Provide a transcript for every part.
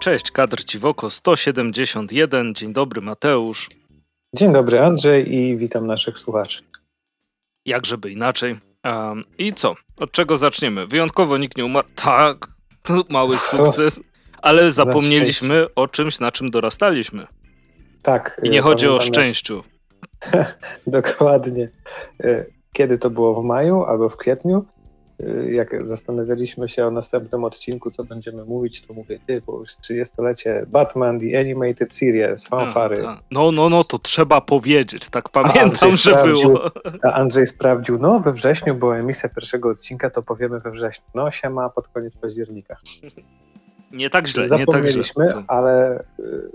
Cześć, kadr Ciwoko 171. Dzień dobry, Mateusz. Dzień dobry, Andrzej i witam naszych słuchaczy. Jakżeby inaczej. Um, I co? Od czego zaczniemy? Wyjątkowo nikt nie umarł. Tak, to mały sukces, ale zapomnieliśmy o czymś, na czym dorastaliśmy. Tak. I nie chodzi o szczęściu. Dokładnie. E, kiedy to było? W maju albo w kwietniu? Y, jak zastanawialiśmy się o następnym odcinku, co będziemy mówić, to mówię, ty, bo już 30-lecie Batman The Animated Series, fanfary. No, no, no, no, to trzeba powiedzieć, tak pamiętam, że było. A Andrzej sprawdził, no we wrześniu była emisja pierwszego odcinka, to powiemy we wrześniu. No się ma pod koniec października. Nie tak źle, nie tak źle. ale y,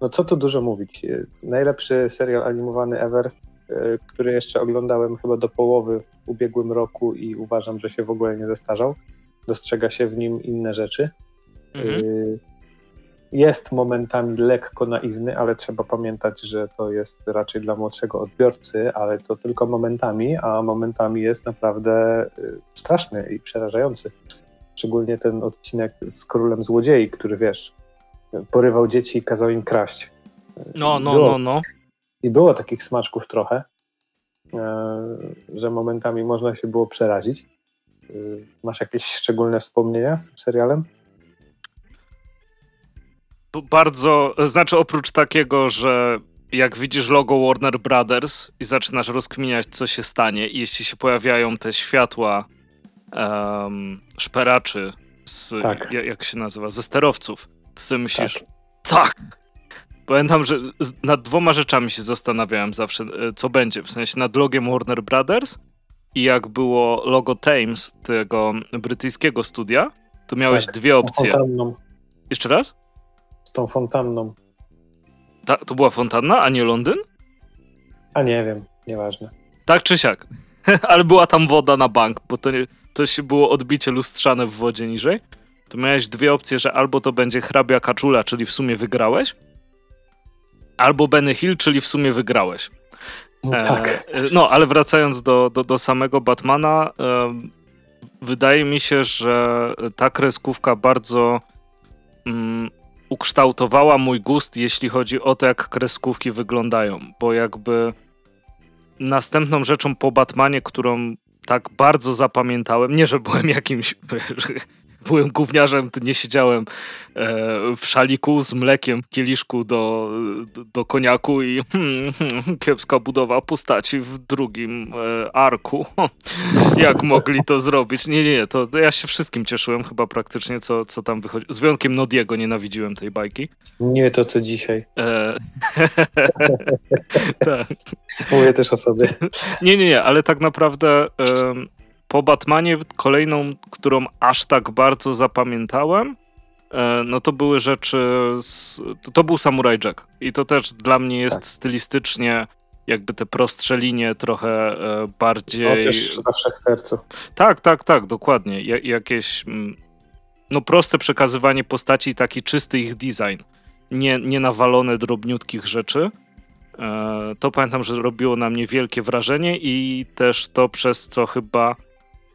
no co tu dużo mówić. Y, najlepszy serial animowany ever, który jeszcze oglądałem chyba do połowy w ubiegłym roku i uważam, że się w ogóle nie zestarzał. Dostrzega się w nim inne rzeczy. Mhm. Y, jest momentami lekko naiwny, ale trzeba pamiętać, że to jest raczej dla młodszego odbiorcy, ale to tylko momentami, a momentami jest naprawdę y, straszny i przerażający. Szczególnie ten odcinek z królem złodziei, który wiesz, porywał dzieci i kazał im kraść. No, no, było, no, no. I było takich smaczków trochę. E, że momentami można się było przerazić. E, masz jakieś szczególne wspomnienia z tym serialem? Bardzo, znaczy oprócz takiego, że jak widzisz logo Warner Brothers i zaczynasz rozkminiać, co się stanie, i jeśli się pojawiają te światła um, szperaczy, z, tak. jak, jak się nazywa, ze sterowców, to sobie myślisz, tak, tak Pamiętam, że nad dwoma rzeczami się zastanawiałem zawsze, e, co będzie. W sensie nad logiem Warner Brothers i jak było logo Thames, tego brytyjskiego studia, to miałeś tak, dwie opcje. Fontanną. Jeszcze raz? Z tą fontanną. Ta, to była fontanna, a nie Londyn? A nie wiem, nieważne. Tak czy siak. Ale była tam woda na bank, bo to, nie, to się było odbicie lustrzane w wodzie niżej. To miałeś dwie opcje, że albo to będzie hrabia kaczula, czyli w sumie wygrałeś, albo Benny Hill, czyli w sumie wygrałeś. No, e, tak. no, ale wracając do, do, do samego Batmana, e, wydaje mi się, że ta kreskówka bardzo mm, ukształtowała mój gust, jeśli chodzi o to, jak kreskówki wyglądają, bo jakby następną rzeczą po Batmanie, którą tak bardzo zapamiętałem, nie, że byłem jakimś byłem gówniarzem, nie siedziałem e, w szaliku z mlekiem w kieliszku do, do, koniaku i hmm, hmm, kiepska budowa postaci w drugim e, arku. Jak mogli to zrobić? Nie, nie, nie, to ja się wszystkim cieszyłem chyba praktycznie, co, co tam wychodzi. Z wyjątkiem Nodiego nienawidziłem tej bajki. Nie to, co dzisiaj. E... tak. Mówię też o sobie. Nie, nie, nie, ale tak naprawdę po Batmanie kolejną, którą aż tak bardzo zapamiętałem, e, no to były rzeczy, z, to był Samurai Jack i to też dla mnie jest tak. stylistycznie jakby te prostsze linie trochę e, bardziej... No też dla wszechserców. Tak, tak, tak, dokładnie. jakieś mm, no proste przekazywanie postaci i taki czysty ich design. Nie, nie nawalone drobniutkich rzeczy. E, to pamiętam, że robiło na mnie wielkie wrażenie i też to przez co chyba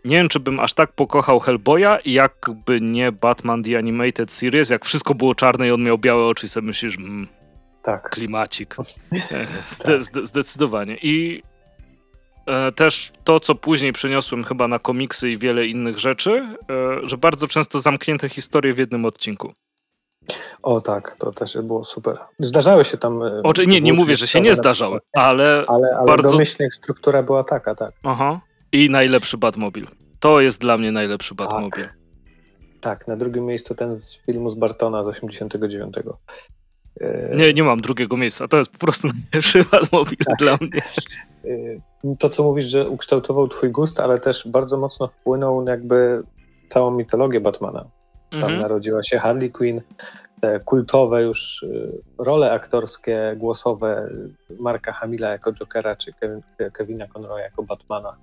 nie wiem, czy bym aż tak pokochał Hellboya, jakby nie Batman The Animated Series, jak wszystko było czarne i on miał białe oczy i sobie myślisz, mm, tak. klimacik. E, zde, zde, zdecydowanie. I e, też to, co później przeniosłem chyba na komiksy i wiele innych rzeczy, e, że bardzo często zamknięte historie w jednym odcinku. O tak, to też było super. Zdarzały się tam... E, Oczy, nie, nie mówię, że się nie zdarzały, ale, ale, ale bardzo... domyślnie struktura była taka, tak. Aha. I najlepszy Batmobil. To jest dla mnie najlepszy tak. Batmobil. Tak. tak, na drugim miejscu ten z filmu z Bartona z 89. E, nie, nie mam drugiego miejsca. To jest po prostu najlepszy Batmobil tak. dla mnie. E, to, co mówisz, że ukształtował twój gust, ale też bardzo mocno wpłynął jakby całą mitologię Batmana. Tam mhm. narodziła się Harley Quinn, te kultowe już e, role aktorskie, głosowe Marka Hamila jako Jokera, czy Kevina Conroya jako Batmana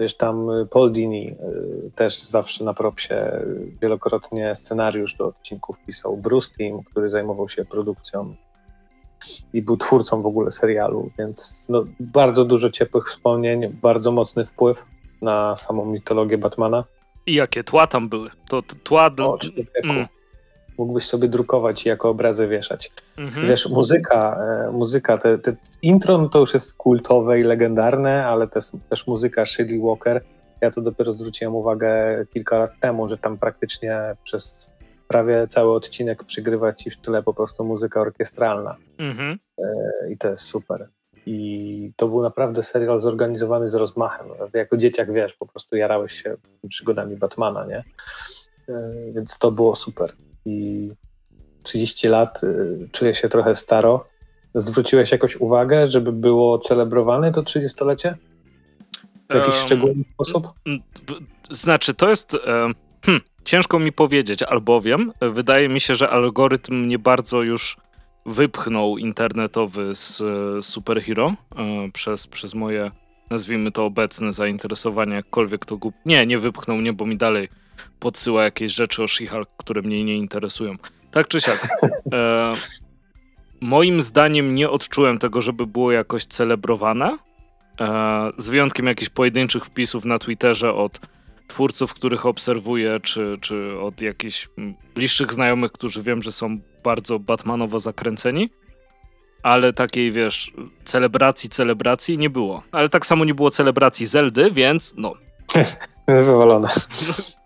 Wiesz, tam y, Paul Dini y, też zawsze na propsie y, wielokrotnie scenariusz do odcinków pisał. Bruce Timm, który zajmował się produkcją i był twórcą w ogóle serialu, więc no, bardzo dużo ciepłych wspomnień, bardzo mocny wpływ na samą mitologię Batmana. I jakie tła tam były? To tła... Do... O, mm. Mógłbyś sobie drukować i jako obrazy wieszać. Mhm. Wiesz, muzyka, e, muzyka te, te intro no to już jest kultowe i legendarne, ale też, też muzyka Shirley Walker, ja to dopiero zwróciłem uwagę kilka lat temu, że tam praktycznie przez prawie cały odcinek przygrywa ci w tyle po prostu muzyka orkiestralna. Mhm. E, I to jest super. I to był naprawdę serial zorganizowany z rozmachem. Jako dzieciak, wiesz, po prostu jarałeś się przygodami Batmana, nie? E, więc to było super. I 30 lat, e, czuję się trochę staro. Zwróciłeś jakąś uwagę, żeby było celebrowane to 30-lecie? W jakiś um, szczególny sposób? Znaczy, to jest... Um, hmm, ciężko mi powiedzieć, albowiem wydaje mi się, że algorytm nie bardzo już wypchnął internetowy z e, superhero e, przez, przez moje, nazwijmy to obecne zainteresowanie, jakkolwiek to głup... Nie, nie wypchnął mnie, bo mi dalej podsyła jakieś rzeczy o she które mnie nie interesują. Tak czy siak. E, moim zdaniem nie odczułem tego, żeby było jakoś celebrowane. E, z wyjątkiem jakichś pojedynczych wpisów na Twitterze od twórców, których obserwuję, czy, czy od jakichś bliższych znajomych, którzy wiem, że są bardzo Batmanowo zakręceni. Ale takiej, wiesz, celebracji, celebracji nie było. Ale tak samo nie było celebracji Zeldy, więc no. Wywalone.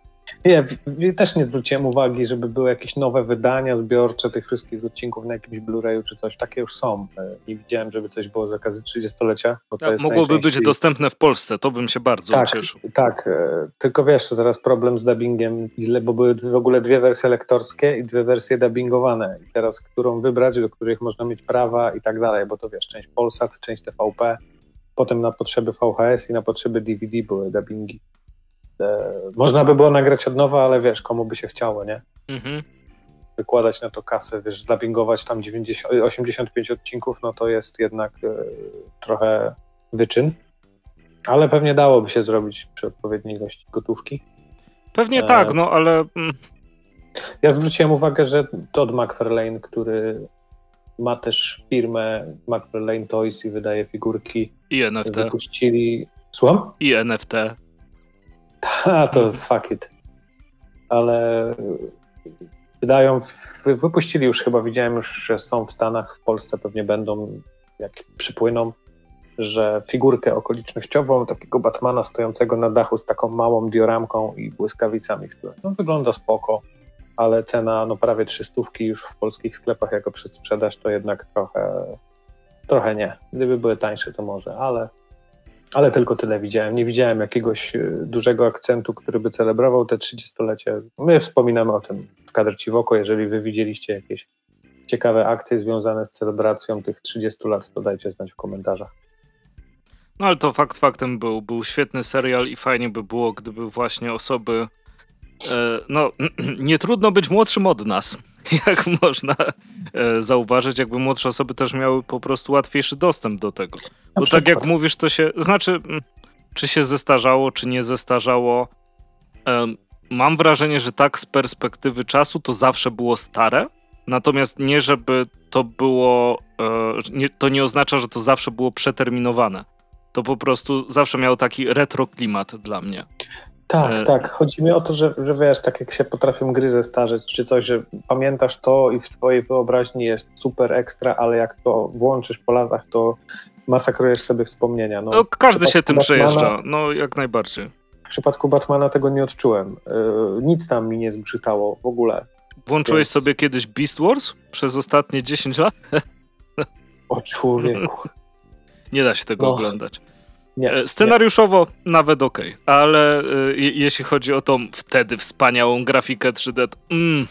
Nie, też nie zwróciłem uwagi, żeby były jakieś nowe wydania zbiorcze tych wszystkich odcinków na jakimś Blu-rayu czy coś. Takie już są. Nie widziałem, żeby coś było z okazy 30-lecia. Tak, mogłoby być dostępne w Polsce, to bym się bardzo tak, ucieszył. Tak, e, tylko wiesz, to teraz problem z dubbingiem, bo były w ogóle dwie wersje lektorskie i dwie wersje dubbingowane. I teraz którą wybrać, do których można mieć prawa i tak dalej, bo to wiesz, część Polsat, część TVP, potem na potrzeby VHS i na potrzeby DVD były dubbingi. E, można by było nagrać od nowa, ale wiesz, komu by się chciało, nie? Mhm. Wykładać na to kasę, wiesz, zdubbingować tam 90, 85 odcinków, no to jest jednak e, trochę wyczyn. Ale pewnie dałoby się zrobić przy odpowiedniej ilości gotówki. Pewnie e... tak, no ale. Mm. Ja zwróciłem uwagę, że Todd McFarlane, który ma też firmę McFarlane Toys i wydaje figurki. I NFT. Wypuścili. Słucham? I NFT. A, to fuck it. Ale wydają, wypuścili już chyba, widziałem już, że są w Stanach, w Polsce pewnie będą, jak przypłyną, że figurkę okolicznościową takiego Batmana stojącego na dachu z taką małą dioramką i błyskawicami, które no, wygląda spoko, ale cena no prawie 300 już w polskich sklepach jako przedsprzedaż to jednak trochę, trochę nie. Gdyby były tańsze to może, ale ale tylko tyle widziałem. Nie widziałem jakiegoś e, dużego akcentu, który by celebrował te 30-lecie. My wspominamy o tym w kadr ci w. Jeżeli wy widzieliście jakieś ciekawe akcje związane z celebracją tych 30 lat, to dajcie znać w komentarzach. No ale to fakt faktem był, był świetny serial i fajnie by było, gdyby właśnie osoby e, no, nie trudno być młodszym od nas, jak można e, zauważyć, jakby młodsze osoby też miały po prostu łatwiejszy dostęp do tego. Bo tak jak mówisz, to się, znaczy, mm, czy się zestarzało, czy nie zestarzało. Mam wrażenie, że tak z perspektywy czasu to zawsze było stare, natomiast nie, żeby to było, e, to nie oznacza, że to zawsze było przeterminowane. To po prostu zawsze miało taki retro klimat dla mnie. Tak, e... tak. Chodzi mi o to, że, że wiesz, tak jak się potrafią gry zestarzeć, czy coś, że pamiętasz to i w twojej wyobraźni jest super ekstra, ale jak to włączysz po latach, to masakrujesz sobie wspomnienia. No, no każdy się tym Batmana, przejeżdża, no jak najbardziej. W przypadku Batmana tego nie odczułem. Yy, nic tam mi nie zgrzytało w ogóle. Włączyłeś Więc... sobie kiedyś Beast Wars przez ostatnie 10 lat? O człowieku. nie da się tego no. oglądać. Nie, e, Scenariuszowo nie. nawet ok, ale y, jeśli chodzi o tą wtedy wspaniałą grafikę 3D, to, mm,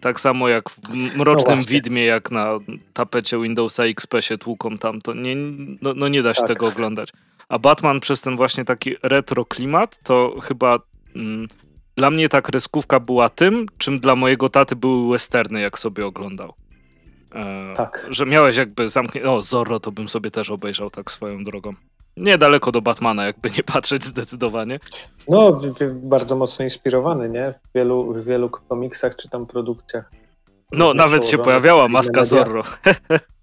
tak samo jak w Mrocznym no Widmie, jak na tapecie Windowsa XP się tłuką tam, to nie, no, no nie da się tak. tego oglądać. A Batman przez ten właśnie taki retro klimat, to chyba mm, dla mnie ta kreskówka była tym, czym dla mojego taty były westerny, jak sobie oglądał. E, tak. Że miałeś jakby zamknięte. O, Zorro to bym sobie też obejrzał tak swoją drogą. Niedaleko do Batmana, jakby nie patrzeć zdecydowanie. No, w, w, bardzo mocno inspirowany, nie? W wielu, w wielu komiksach czy tam produkcjach. No, nawet się pojawiała maska Zorro.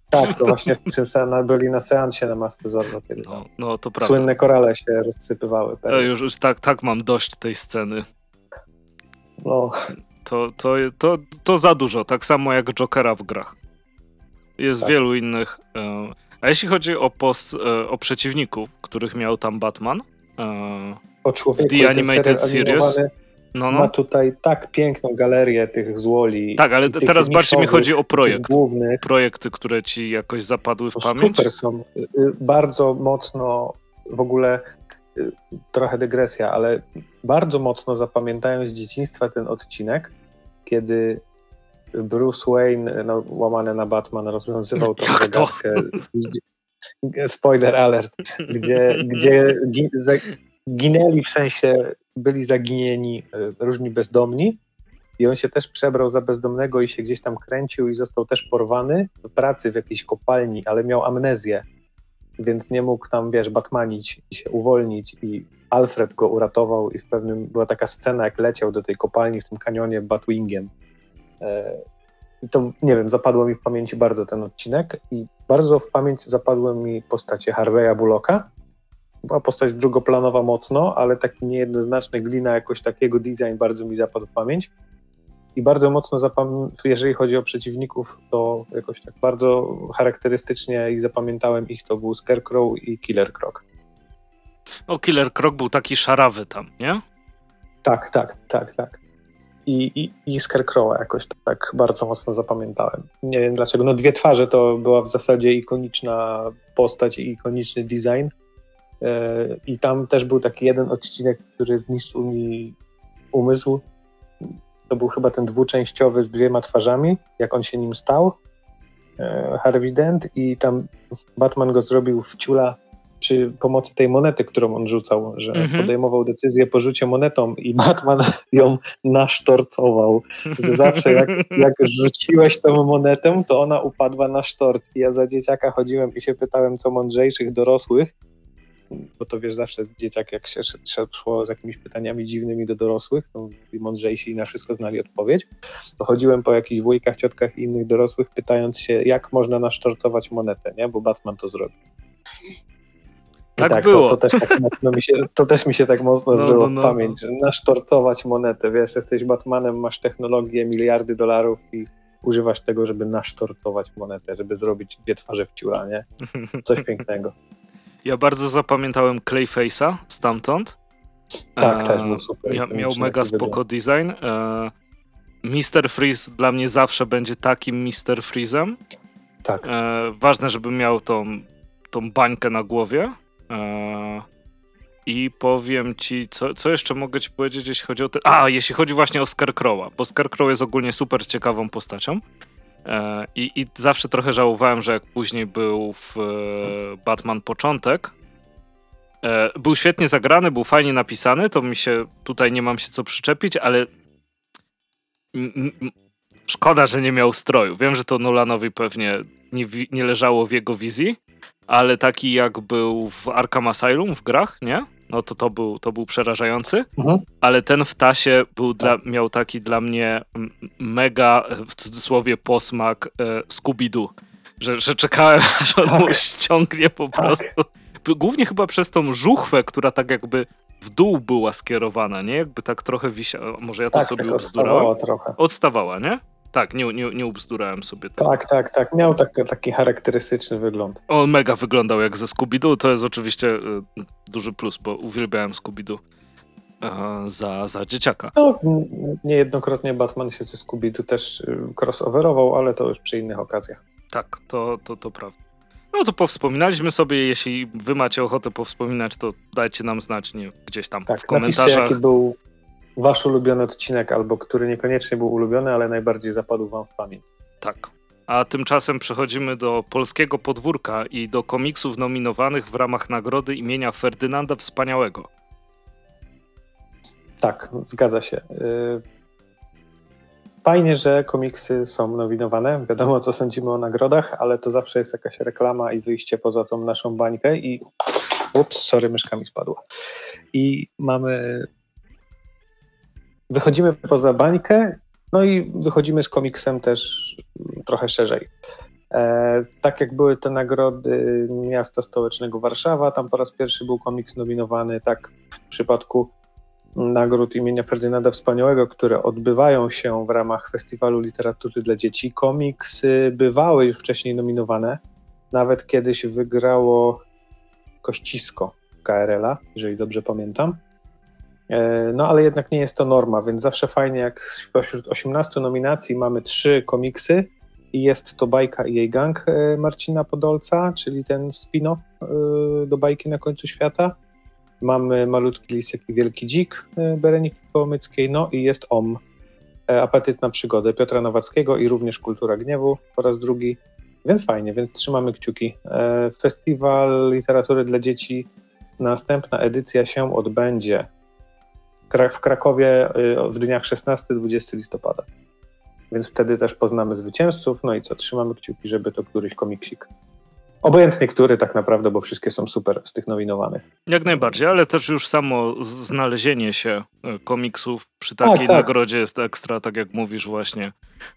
Tak, to właśnie w tym byli na seansie na masce Zorro, kiedy no, no, to prawda. słynne korale się rozsypywały. No, już, już tak, tak mam dość tej sceny. No, To, to, to, to za dużo, tak samo jak Jokera w grach. Jest tak. wielu innych. E, a jeśli chodzi o, pos, e, o przeciwników, których miał tam Batman o człowieku, w The Animated Series, no, no. ma tutaj tak piękną galerię tych złoli. Tak, ale teraz bardziej mi chodzi o projekt. Głównych. Projekty, które ci jakoś zapadły w pamięć. Super są. Y, y, bardzo mocno w ogóle y, trochę dygresja, ale bardzo mocno zapamiętałem z dzieciństwa ten odcinek, kiedy Bruce Wayne, no, łamany na Batman, rozwiązywał tą zagadkę. Spoiler alert, gdzie, gdzie ginęli w sensie byli zaginieni e, różni bezdomni. I on się też przebrał za bezdomnego i się gdzieś tam kręcił i został też porwany w pracy w jakiejś kopalni, ale miał amnezję, więc nie mógł tam, wiesz, batmanić i się uwolnić. I Alfred go uratował i w pewnym, była taka scena, jak leciał do tej kopalni w tym kanionie Batwingiem. E, I to, nie wiem, zapadło mi w pamięci bardzo ten odcinek i bardzo w pamięć zapadły mi postacie Harveya Bullocka, była postać drugoplanowa mocno, ale taki niejednoznaczny glina jakoś takiego design bardzo mi zapadł w pamięć. I bardzo mocno zapam- jeżeli chodzi o przeciwników, to jakoś tak bardzo charakterystycznie i zapamiętałem ich, to był Scarecrow i Killer Croc. O, Killer Croc był taki szarawy tam, nie? Tak, tak, tak, tak. I, i, i Scarecrowa jakoś tak bardzo mocno zapamiętałem. Nie wiem dlaczego. No dwie twarze to była w zasadzie ikoniczna postać i ikoniczny design E, I tam też był taki jeden odcinek, który zniszczył mi umysł. To był chyba ten dwuczęściowy z dwiema twarzami, jak on się nim stał. E, Harvey Dent i tam Batman go zrobił w ciula przy pomocy tej monety, którą on rzucał, że mm -hmm. podejmował decyzję po rzucie monetą i Batman ją nasztorcował. Że zawsze jak, jak rzuciłeś tą monetę, to ona upadła na sztort. I ja za dzieciaka chodziłem i się pytałem, co mądrzejszych dorosłych, bo to wiesz, zawsze dzieciak jak się szło z jakimiś pytaniami dziwnymi do dorosłych, to mądrzejsi i na wszystko znali odpowiedź, to chodziłem po jakichś wujkach, ciotkach i innych dorosłych, pytając się, jak można nasztorcować monetę, nie? bo Batman to zrobił. Tak, tak, było. To, to, też tak mocno mi się, to też mi się tak mocno no, no, no, w pamięć, że nasztorcować monetę, wiesz, jesteś Batmanem, masz technologię, miliardy dolarów i używasz tego, żeby nasztorcować monetę, żeby zrobić dwie twarze w ciula, nie? Coś pięknego. Ja bardzo zapamiętałem Clayface'a stamtąd. Tak, e, też był super. Mia, miał mega spoko design. E, Mister Freeze dla mnie zawsze będzie takim Mister Freezem. Tak. E, ważne, żeby miał tą, tą bańkę na głowie. E, I powiem ci, co, co jeszcze mogę ci powiedzieć, jeśli chodzi o te... A, jeśli chodzi właśnie o Scarecrow'a, bo Scarecrow jest ogólnie super ciekawą postacią. E, I, I zawsze trochę żałowałem, że jak później był w e, Batman Początek, był świetnie zagrany, był fajnie napisany, to mi się tutaj nie mam się co przyczepić, ale szkoda, że nie miał stroju. Wiem, że to Nolanowi pewnie nie, nie leżało w jego wizji, ale taki jak był w Arkham Asylum w grach, nie? no to to był, to był przerażający, mhm. ale ten w tasie był dla, tak. miał taki dla mnie mega, w cudzysłowie, posmak e, Scooby-Doo, że, że czekałem, aż on tak. mu ściągnie po tak. prostu. Głównie chyba przez tą żuchwę, która tak jakby w dół była skierowana, nie? Jakby tak trochę wisiała. Może ja to tak, sobie tak odstawała trochę. Odstawała, nie? Tak, nie, nie, nie ubzdurałem sobie. Tego. Tak, tak, tak. Miał tak, taki charakterystyczny wygląd. On mega wyglądał jak ze Scooby-Doo. To jest oczywiście y, duży plus, bo uwielbiałem Scooby-Doo y, za, za dzieciaka. No, niejednokrotnie Batman się ze Scooby-Doo też y, crossoverował, ale to już przy innych okazjach. Tak, to, to, to prawda. No to powspominaliśmy sobie. Jeśli wy macie ochotę powspominać, to dajcie nam znać nie, gdzieś tam tak, w komentarzach. Jaki był wasz ulubiony odcinek, albo który niekoniecznie był ulubiony, ale najbardziej zapadł wam w pamięć. Tak. A tymczasem przechodzimy do polskiego podwórka i do komiksów nominowanych w ramach nagrody imienia Ferdynanda Wspaniałego. Tak, zgadza się. Y, fajnie, że komiksy są nominowane. Wiadomo, co sądzimy o nagrodach, ale to zawsze jest jakaś reklama i wyjście poza tą naszą bańkę i ups, sorry, myszka mi spadła. I mamy wychodzimy poza bańkę, no i wychodzimy z komiksem też trochę szerzej. E, tak jak były te nagrody miasta stołecznego Warszawa, tam po raz pierwszy był komiks nominowany, tak w przypadku nagród imienia Ferdynanda Wspaniałego, które odbywają się w ramach Festiwalu Literatury dla Dzieci. Komiksy bywały już wcześniej nominowane. Nawet kiedyś wygrało Kościsko KRL-a, jeżeli dobrze pamiętam. E, no ale jednak nie jest to norma, więc zawsze fajnie, jak spośród 18 nominacji mamy trzy komiksy i jest to bajka i jej gang e, Marcina Podolca, czyli ten spin-off e, do bajki na końcu świata. Mamy Malutki Lisek i Wielki Dzik Bereniki Kołomyckiej, no i jest OM, Apetyt na przygodę Piotra Nowackiego i również Kultura Gniewu po raz drugi, więc fajnie, więc trzymamy kciuki. Festiwal Literatury dla Dzieci, następna edycja się odbędzie w Krakowie y, w dniach 16-20 listopada. Więc wtedy też poznamy zwycięzców. No i co, trzymamy kciuki, żeby to któryś komiksik. Obojętnie który tak naprawdę, bo wszystkie są super z tych nominowanych. Jak najbardziej, ale też już samo znalezienie się e, komiksów przy takiej tak, tak. nagrodzie jest ekstra, tak jak mówisz właśnie,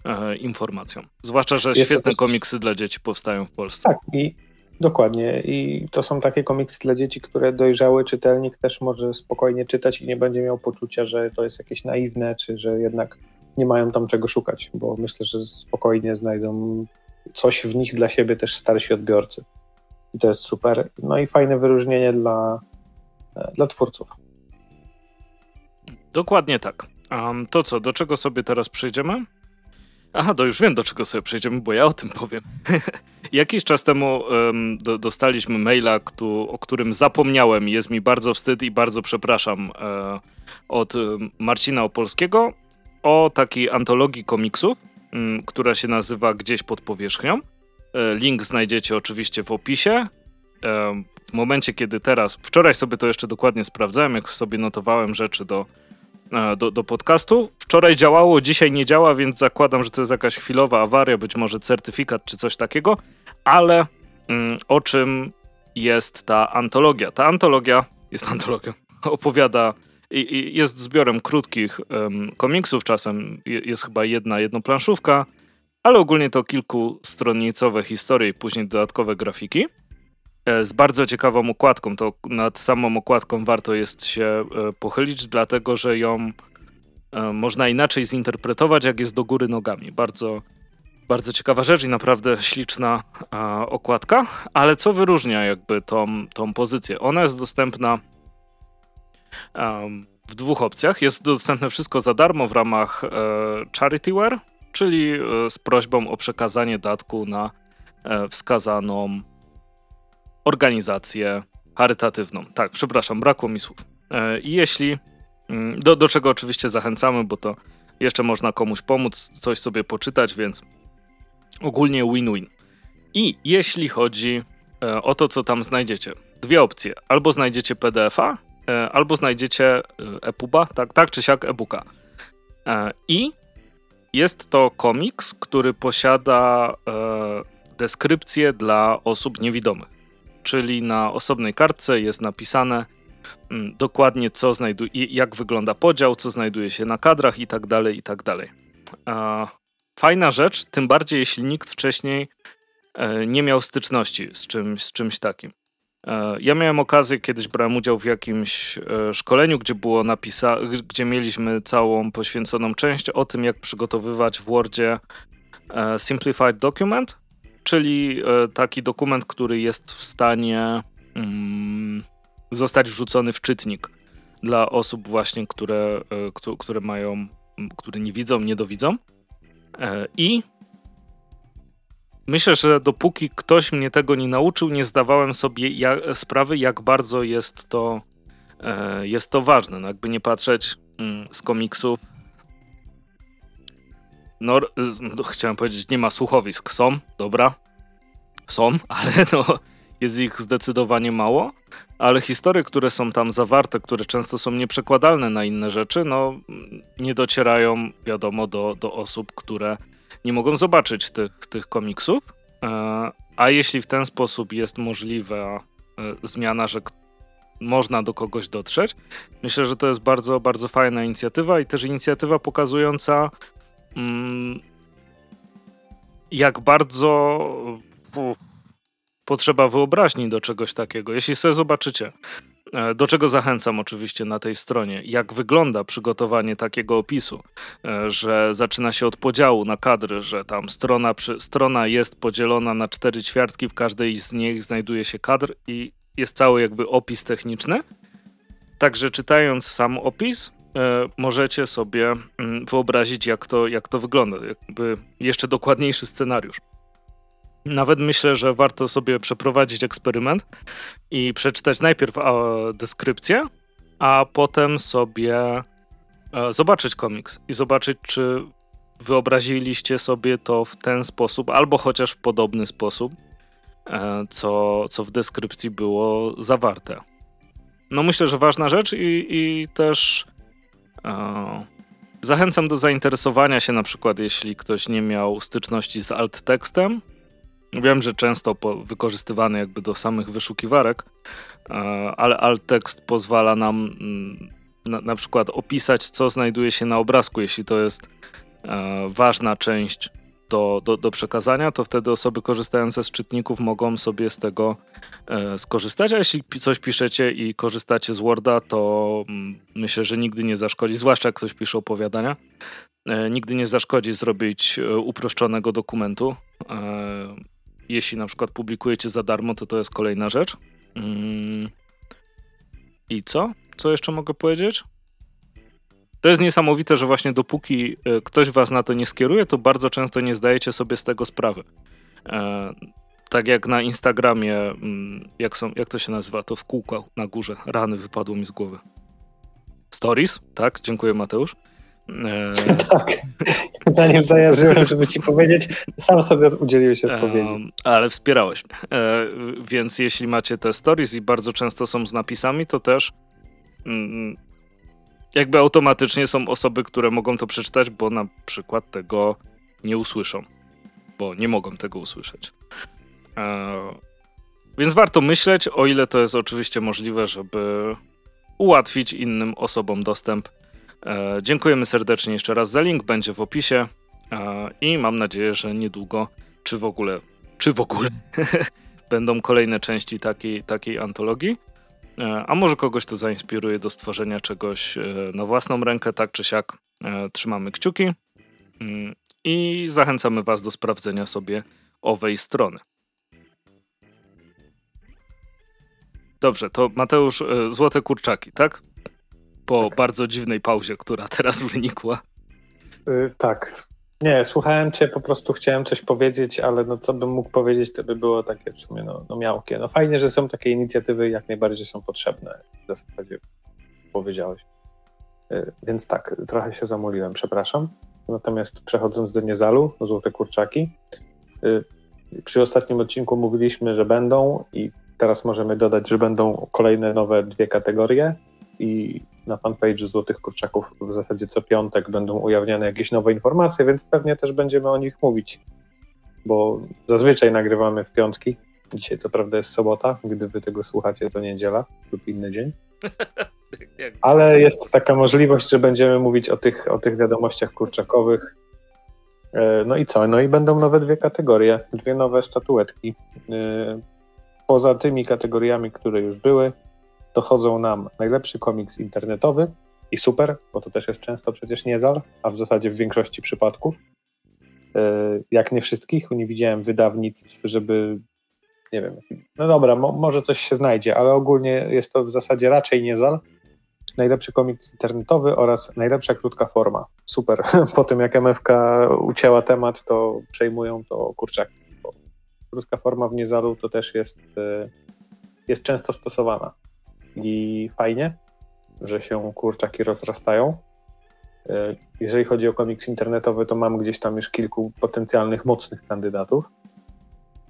e, informacją. Zwłaszcza, że jest świetne też... komiksy dla dzieci powstają w Polsce. Tak i Dokładnie. I to są takie komiksy dla dzieci, które dojrzały czytelnik też może spokojnie czytać i nie będzie miał poczucia, że to jest jakieś naiwne, czy że jednak nie mają tam czego szukać, bo myślę, że spokojnie znajdą coś w nich dla siebie też starsi odbiorcy. I to jest super. No i fajne wyróżnienie dla, dla twórców. Dokładnie tak. Um, to co, do czego sobie teraz przejdziemy? Aha, to już wiem, do czego sobie przejdziemy, bo ja o tym powiem. Jakiś czas temu um, do, dostaliśmy maila, kto, o którym zapomniałem. Jest mi bardzo wstyd i bardzo przepraszam e, od Marcina Opolskiego o takiej antologii komiksów, m, która się nazywa Gdzieś pod powierzchnią. E, link znajdziecie oczywiście w opisie. E, w momencie, kiedy teraz, wczoraj sobie to jeszcze dokładnie sprawdzałem, jak sobie notowałem rzeczy do do, do podcastu. Wczoraj działało, dzisiaj nie działa, więc zakładam, że to jest jakaś chwilowa awaria, być może certyfikat czy coś takiego, ale mm, o czym jest ta antologia? Ta antologia jest antologią, opowiada i, i jest zbiorem krótkich um, komiksów, czasem jest chyba jedna jednoplanszówka, ale ogólnie to kilkustronicowe historie i później dodatkowe grafiki. E, z bardzo ciekawą okładką. To nad samą okładką warto jest się e, pochylić, dlatego że ją e, można inaczej zinterpretować, jak jest do góry nogami. Bardzo, bardzo ciekawa rzecz i naprawdę śliczna okładka. Ale co wyróżnia jakby tą, tą pozycję? Ona jest dostępna w dwóch opcjach. Jest dostępne wszystko za darmo w ramach CharityWare, czyli z prośbą o przekazanie datku na wskazaną organizację charytatywną. Tak, przepraszam, brakło mi słów. E, I jeśli, mm, do, do czego oczywiście zachęcamy, bo to jeszcze można komuś pomóc, coś sobie poczytać, więc ogólnie win-win. I jeśli chodzi e, o to, co tam znajdziecie, dwie opcje. Albo znajdziecie PDF-a, e, albo znajdziecie EPUBa, tak, tak czy siak e-booka. I jest to komiks, który posiada deskrypcję dla osób niewidomych czyli na osobnej kartce jest napisane mm, dokładnie co jak wygląda podział, co znajduje się na kadrach i tak dalej, i tak dalej. Fajna rzecz, tym bardziej jeśli nikt wcześniej e, nie miał styczności z czymś, z czymś takim. E, ja miałem okazję, kiedyś brałem udział w jakimś e, szkoleniu, gdzie było napisa gdzie mieliśmy całą poświęconą część o tym, jak przygotowywać w Wordzie Simplified Document, czyli e, taki dokument, który jest w stanie mm, zostać wrzucony w czytnik dla osób właśnie, które, e, które mają, które nie widzą, nie dowidzą. E, I myślę, że dopóki ktoś mnie tego nie nauczył, nie zdawałem sobie sprawy, jak bardzo jest to, jest to ważne. No jakby nie patrzeć mm, z komiksów no, no, chciałem powiedzieć, nie ma słuchowisk. Są, dobra. Są, ale no, jest ich zdecydowanie mało. Ale historie, które są tam zawarte, które często są nieprzekładalne na inne rzeczy, no, nie docierają, wiadomo, do, do osób, które nie mogą zobaczyć tych, tych komiksów. E, a jeśli w ten sposób jest możliwa e, zmiana, że można do kogoś dotrzeć. Myślę, że to jest bardzo, bardzo fajna inicjatywa i też inicjatywa pokazująca, jak bardzo potrzeba wyobraźni do czegoś takiego. Jeśli sobie zobaczycie E, do czego zachęcam oczywiście na tej stronie? Jak wygląda przygotowanie takiego opisu? E, że zaczyna się od podziału na kadry, że tam strona, strona jest podzielona na cztery ćwiartki, w każdej z nich znajduje się kadr i jest cały jakby opis techniczny. Także czytając sam opis, możecie sobie mm, wyobrazić, jak to, jak to wygląda. Jakby jeszcze dokładniejszy scenariusz. Nawet myślę, że warto sobie przeprowadzić eksperyment i przeczytać najpierw deskrypcję, a potem sobie e, zobaczyć komiks i zobaczyć, czy wyobraziliście sobie to w ten sposób, albo chociaż w podobny sposób, e, co, co w deskrypcji było zawarte. No myślę, że ważna rzecz i, i też e, zachęcam do zainteresowania się na przykład, jeśli ktoś nie miał styczności z alt tekstem, Wiem, że często wykorzystywany jakby do samych wyszukiwarek, ale alt tekst pozwala nam mm, na, na, przykład opisać, co znajduje się na obrazku. Jeśli to jest e, ważna część do, do, do przekazania, to wtedy osoby korzystające z czytników mogą sobie z tego e, skorzystać. A jeśli coś piszecie i korzystacie z Worda, to mm, myślę, że nigdy nie zaszkodzi, zwłaszcza jak ktoś pisze opowiadania, nigdy nie zaszkodzi zrobić uproszczonego dokumentu jeśli na przykład publikujecie za darmo, to to jest kolejna rzecz. Mm. I co? Co jeszcze mogę powiedzieć? To jest niesamowite, że właśnie dopóki e, ktoś was na to nie skieruje, to bardzo często nie zdajecie sobie z tego sprawy. E, tak jak na Instagramie, mm, jak, są, jak to się nazywa, to w kółkach na górze. Rany wypadło mi z głowy. Stories, tak? Dziękuję Mateusz. E... tak. Zanim zajarzyłem, żeby ci powiedzieć, sam sobie udzieliłeś odpowiedzi. Ale wspierałeś. Więc jeśli macie te stories i bardzo często są z napisami, to też mm, jakby automatycznie są osoby, które mogą to przeczytać, bo na przykład tego nie usłyszą. Bo nie mogą tego usłyszeć. E, więc warto myśleć, o ile to jest oczywiście możliwe, żeby ułatwić innym osobom dostęp E, dziękujemy serdecznie jeszcze raz za link, będzie w opisie e, i mam nadzieję, że niedługo, czy w ogóle, czy w ogóle, będą kolejne części takiej, takiej antologii. E, a może kogoś to zainspiruje do stworzenia czegoś na własną rękę, tak czy siak. Trzymamy kciuki mm, i zachęcamy Was do sprawdzenia sobie owej strony. Dobrze, to Mateusz, złote kurczaki, tak? po tak. bardzo dziwnej pauzie, która teraz wynikła. Yy, tak. Nie, słuchałem cię, po prostu chciałem coś powiedzieć, ale no co bym mógł powiedzieć, to by było takie w sumie no, no miałkie. No fajnie, że są takie inicjatywy, jak najbardziej są potrzebne, w zasadzie powiedziałeś. Yy, więc tak, trochę się zamuliłem, przepraszam. Natomiast przechodząc do Niezalu, Złote Kurczaki, yy, przy ostatnim odcinku mówiliśmy, że będą i teraz możemy dodać, że będą kolejne nowe dwie kategorie i na fanpage Złotych Kurczaków w zasadzie co piątek będą ujawniane jakieś nowe informacje, więc pewnie też będziemy o nich mówić, bo zazwyczaj nagrywamy w piątki. Dzisiaj co prawda jest sobota, gdy wy tego słuchacie to niedziela lub inny dzień. Ale jest taka możliwość, że będziemy mówić o tych, o tych wiadomościach kurczakowych. E, no i co? No i będą nowe dwie kategorie, dwie nowe statuetki. E, poza tymi kategoriami, które już były, dochodzą nam najlepszy komiks internetowy i super, bo to też jest często przecież niezal, a w zasadzie w większości przypadków. E, jak nie wszystkich, nie widziałem wydawnictw, żeby nie wiem, no dobra, mo może coś się znajdzie, ale ogólnie jest to w zasadzie raczej niezal. Najlepszy komiks internetowy oraz najlepsza krótka forma. Super. Po tym jak MFK ucięła temat, to przejmują to kurczaki. Krótka forma w niezalu to też jest, e, jest często stosowana i fajnie, że się kurczaki rozrastają. E, jeżeli chodzi o komiks internetowy, to mam gdzieś tam już kilku potencjalnych mocnych kandydatów.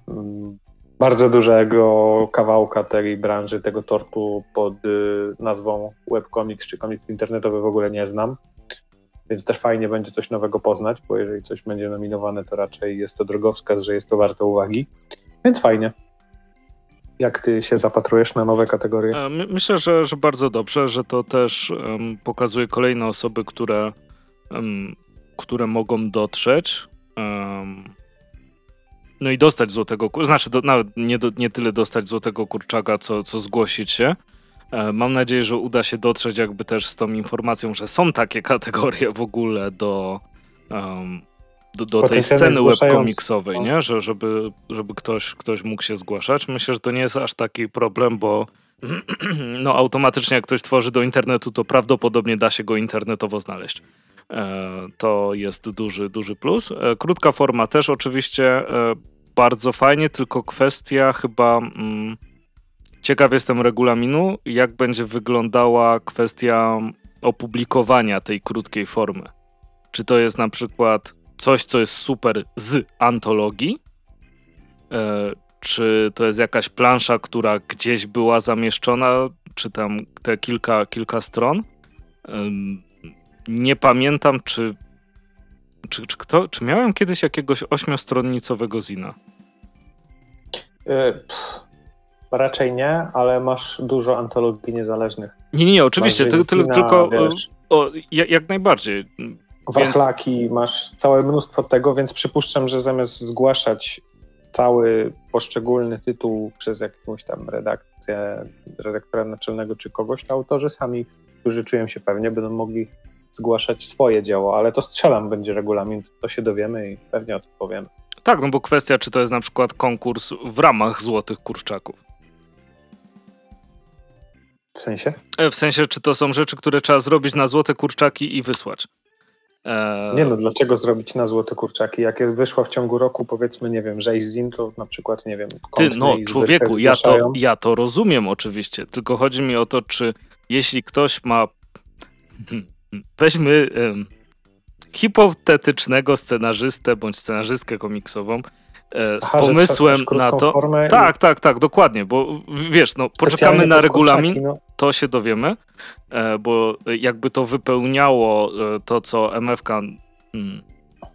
Mm, bardzo dużego kawałka tej branży, tego tortu pod y, nazwą webcomics czy komiks internetowy w ogóle nie znam. Więc też fajnie będzie coś nowego poznać, bo jeżeli coś będzie nominowane, to raczej jest to drogowskaz, że jest to warte uwagi. Więc fajnie. Jak ty się zapatrujesz na nowe kategorie? E, myślę, że, że bardzo dobrze, że to też um, pokazuje kolejne osoby, które, um, które mogą dotrzeć. Um, no i dostać złotego znaczy do, nawet nie, do, nie tyle dostać złotego kurczaka, co, co zgłosić się. E, mam nadzieję, że uda się dotrzeć jakby też z tą informacją, że są takie kategorie w ogóle do, do, do tej sceny webkomiksowej, nie? Że, żeby, żeby ktoś, ktoś mógł się zgłaszać. Myślę, że to nie jest aż taki problem, bo no automatycznie jak ktoś tworzy do internetu, to prawdopodobnie da się go internetowo znaleźć. E, to jest duży, duży plus. E, krótka forma też oczywiście bardzo fajnie, tylko kwestia chyba... Mm, ciekaw jestem regulaminu, jak będzie wyglądała kwestia opublikowania tej krótkiej formy. Czy to jest na przykład coś, co jest super z antologii, e, czy to jest jakaś plansza, która gdzieś była zamieszczona, czy tam te kilka, kilka stron. Nie pamiętam, czy, czy, czy, kto, czy miałem kiedyś jakiegoś ośmiostronnicowego zina. E, raczej nie, ale masz dużo antologii niezależnych. Nie, nie, nie oczywiście, ty, ty, tylko wiesz, o, jak najbardziej. Wachlaki, więc... masz całe mnóstwo tego, więc przypuszczam, że zamiast zgłaszać cały poszczególny tytuł przez jakąś tam redakcję, redaktora naczelnego czy kogoś, to autorzy sami, którzy czują się pewnie, będą mogli zgłaszać swoje dzieło, ale to strzelam będzie regulamin, to się dowiemy i pewnie o tym powiemy. Tak, no bo kwestia, czy to jest na przykład konkurs w ramach Złotych Kurczaków. W sensie? E, w sensie, czy to są rzeczy, które trzeba zrobić na Złote Kurczaki i wysłać. E... Nie no, dlaczego zrobić na Złote Kurczaki? Jak wyszła w ciągu roku, powiedzmy, nie wiem, Zin, to na przykład, nie wiem... Ty, no człowieku, ja to, ja to rozumiem oczywiście, tylko chodzi mi o to, czy jeśli ktoś ma... Weźmy hipotetycznego scenarzystę bądź scenarzystkę komiksową z Aha, pomysłem na to. Tak, i... tak, tak, dokładnie, bo wiesz, no poczekamy na regulamin, no. to się dowiemy, e, bo jakby to wypełniało e, to, co MFK hmm,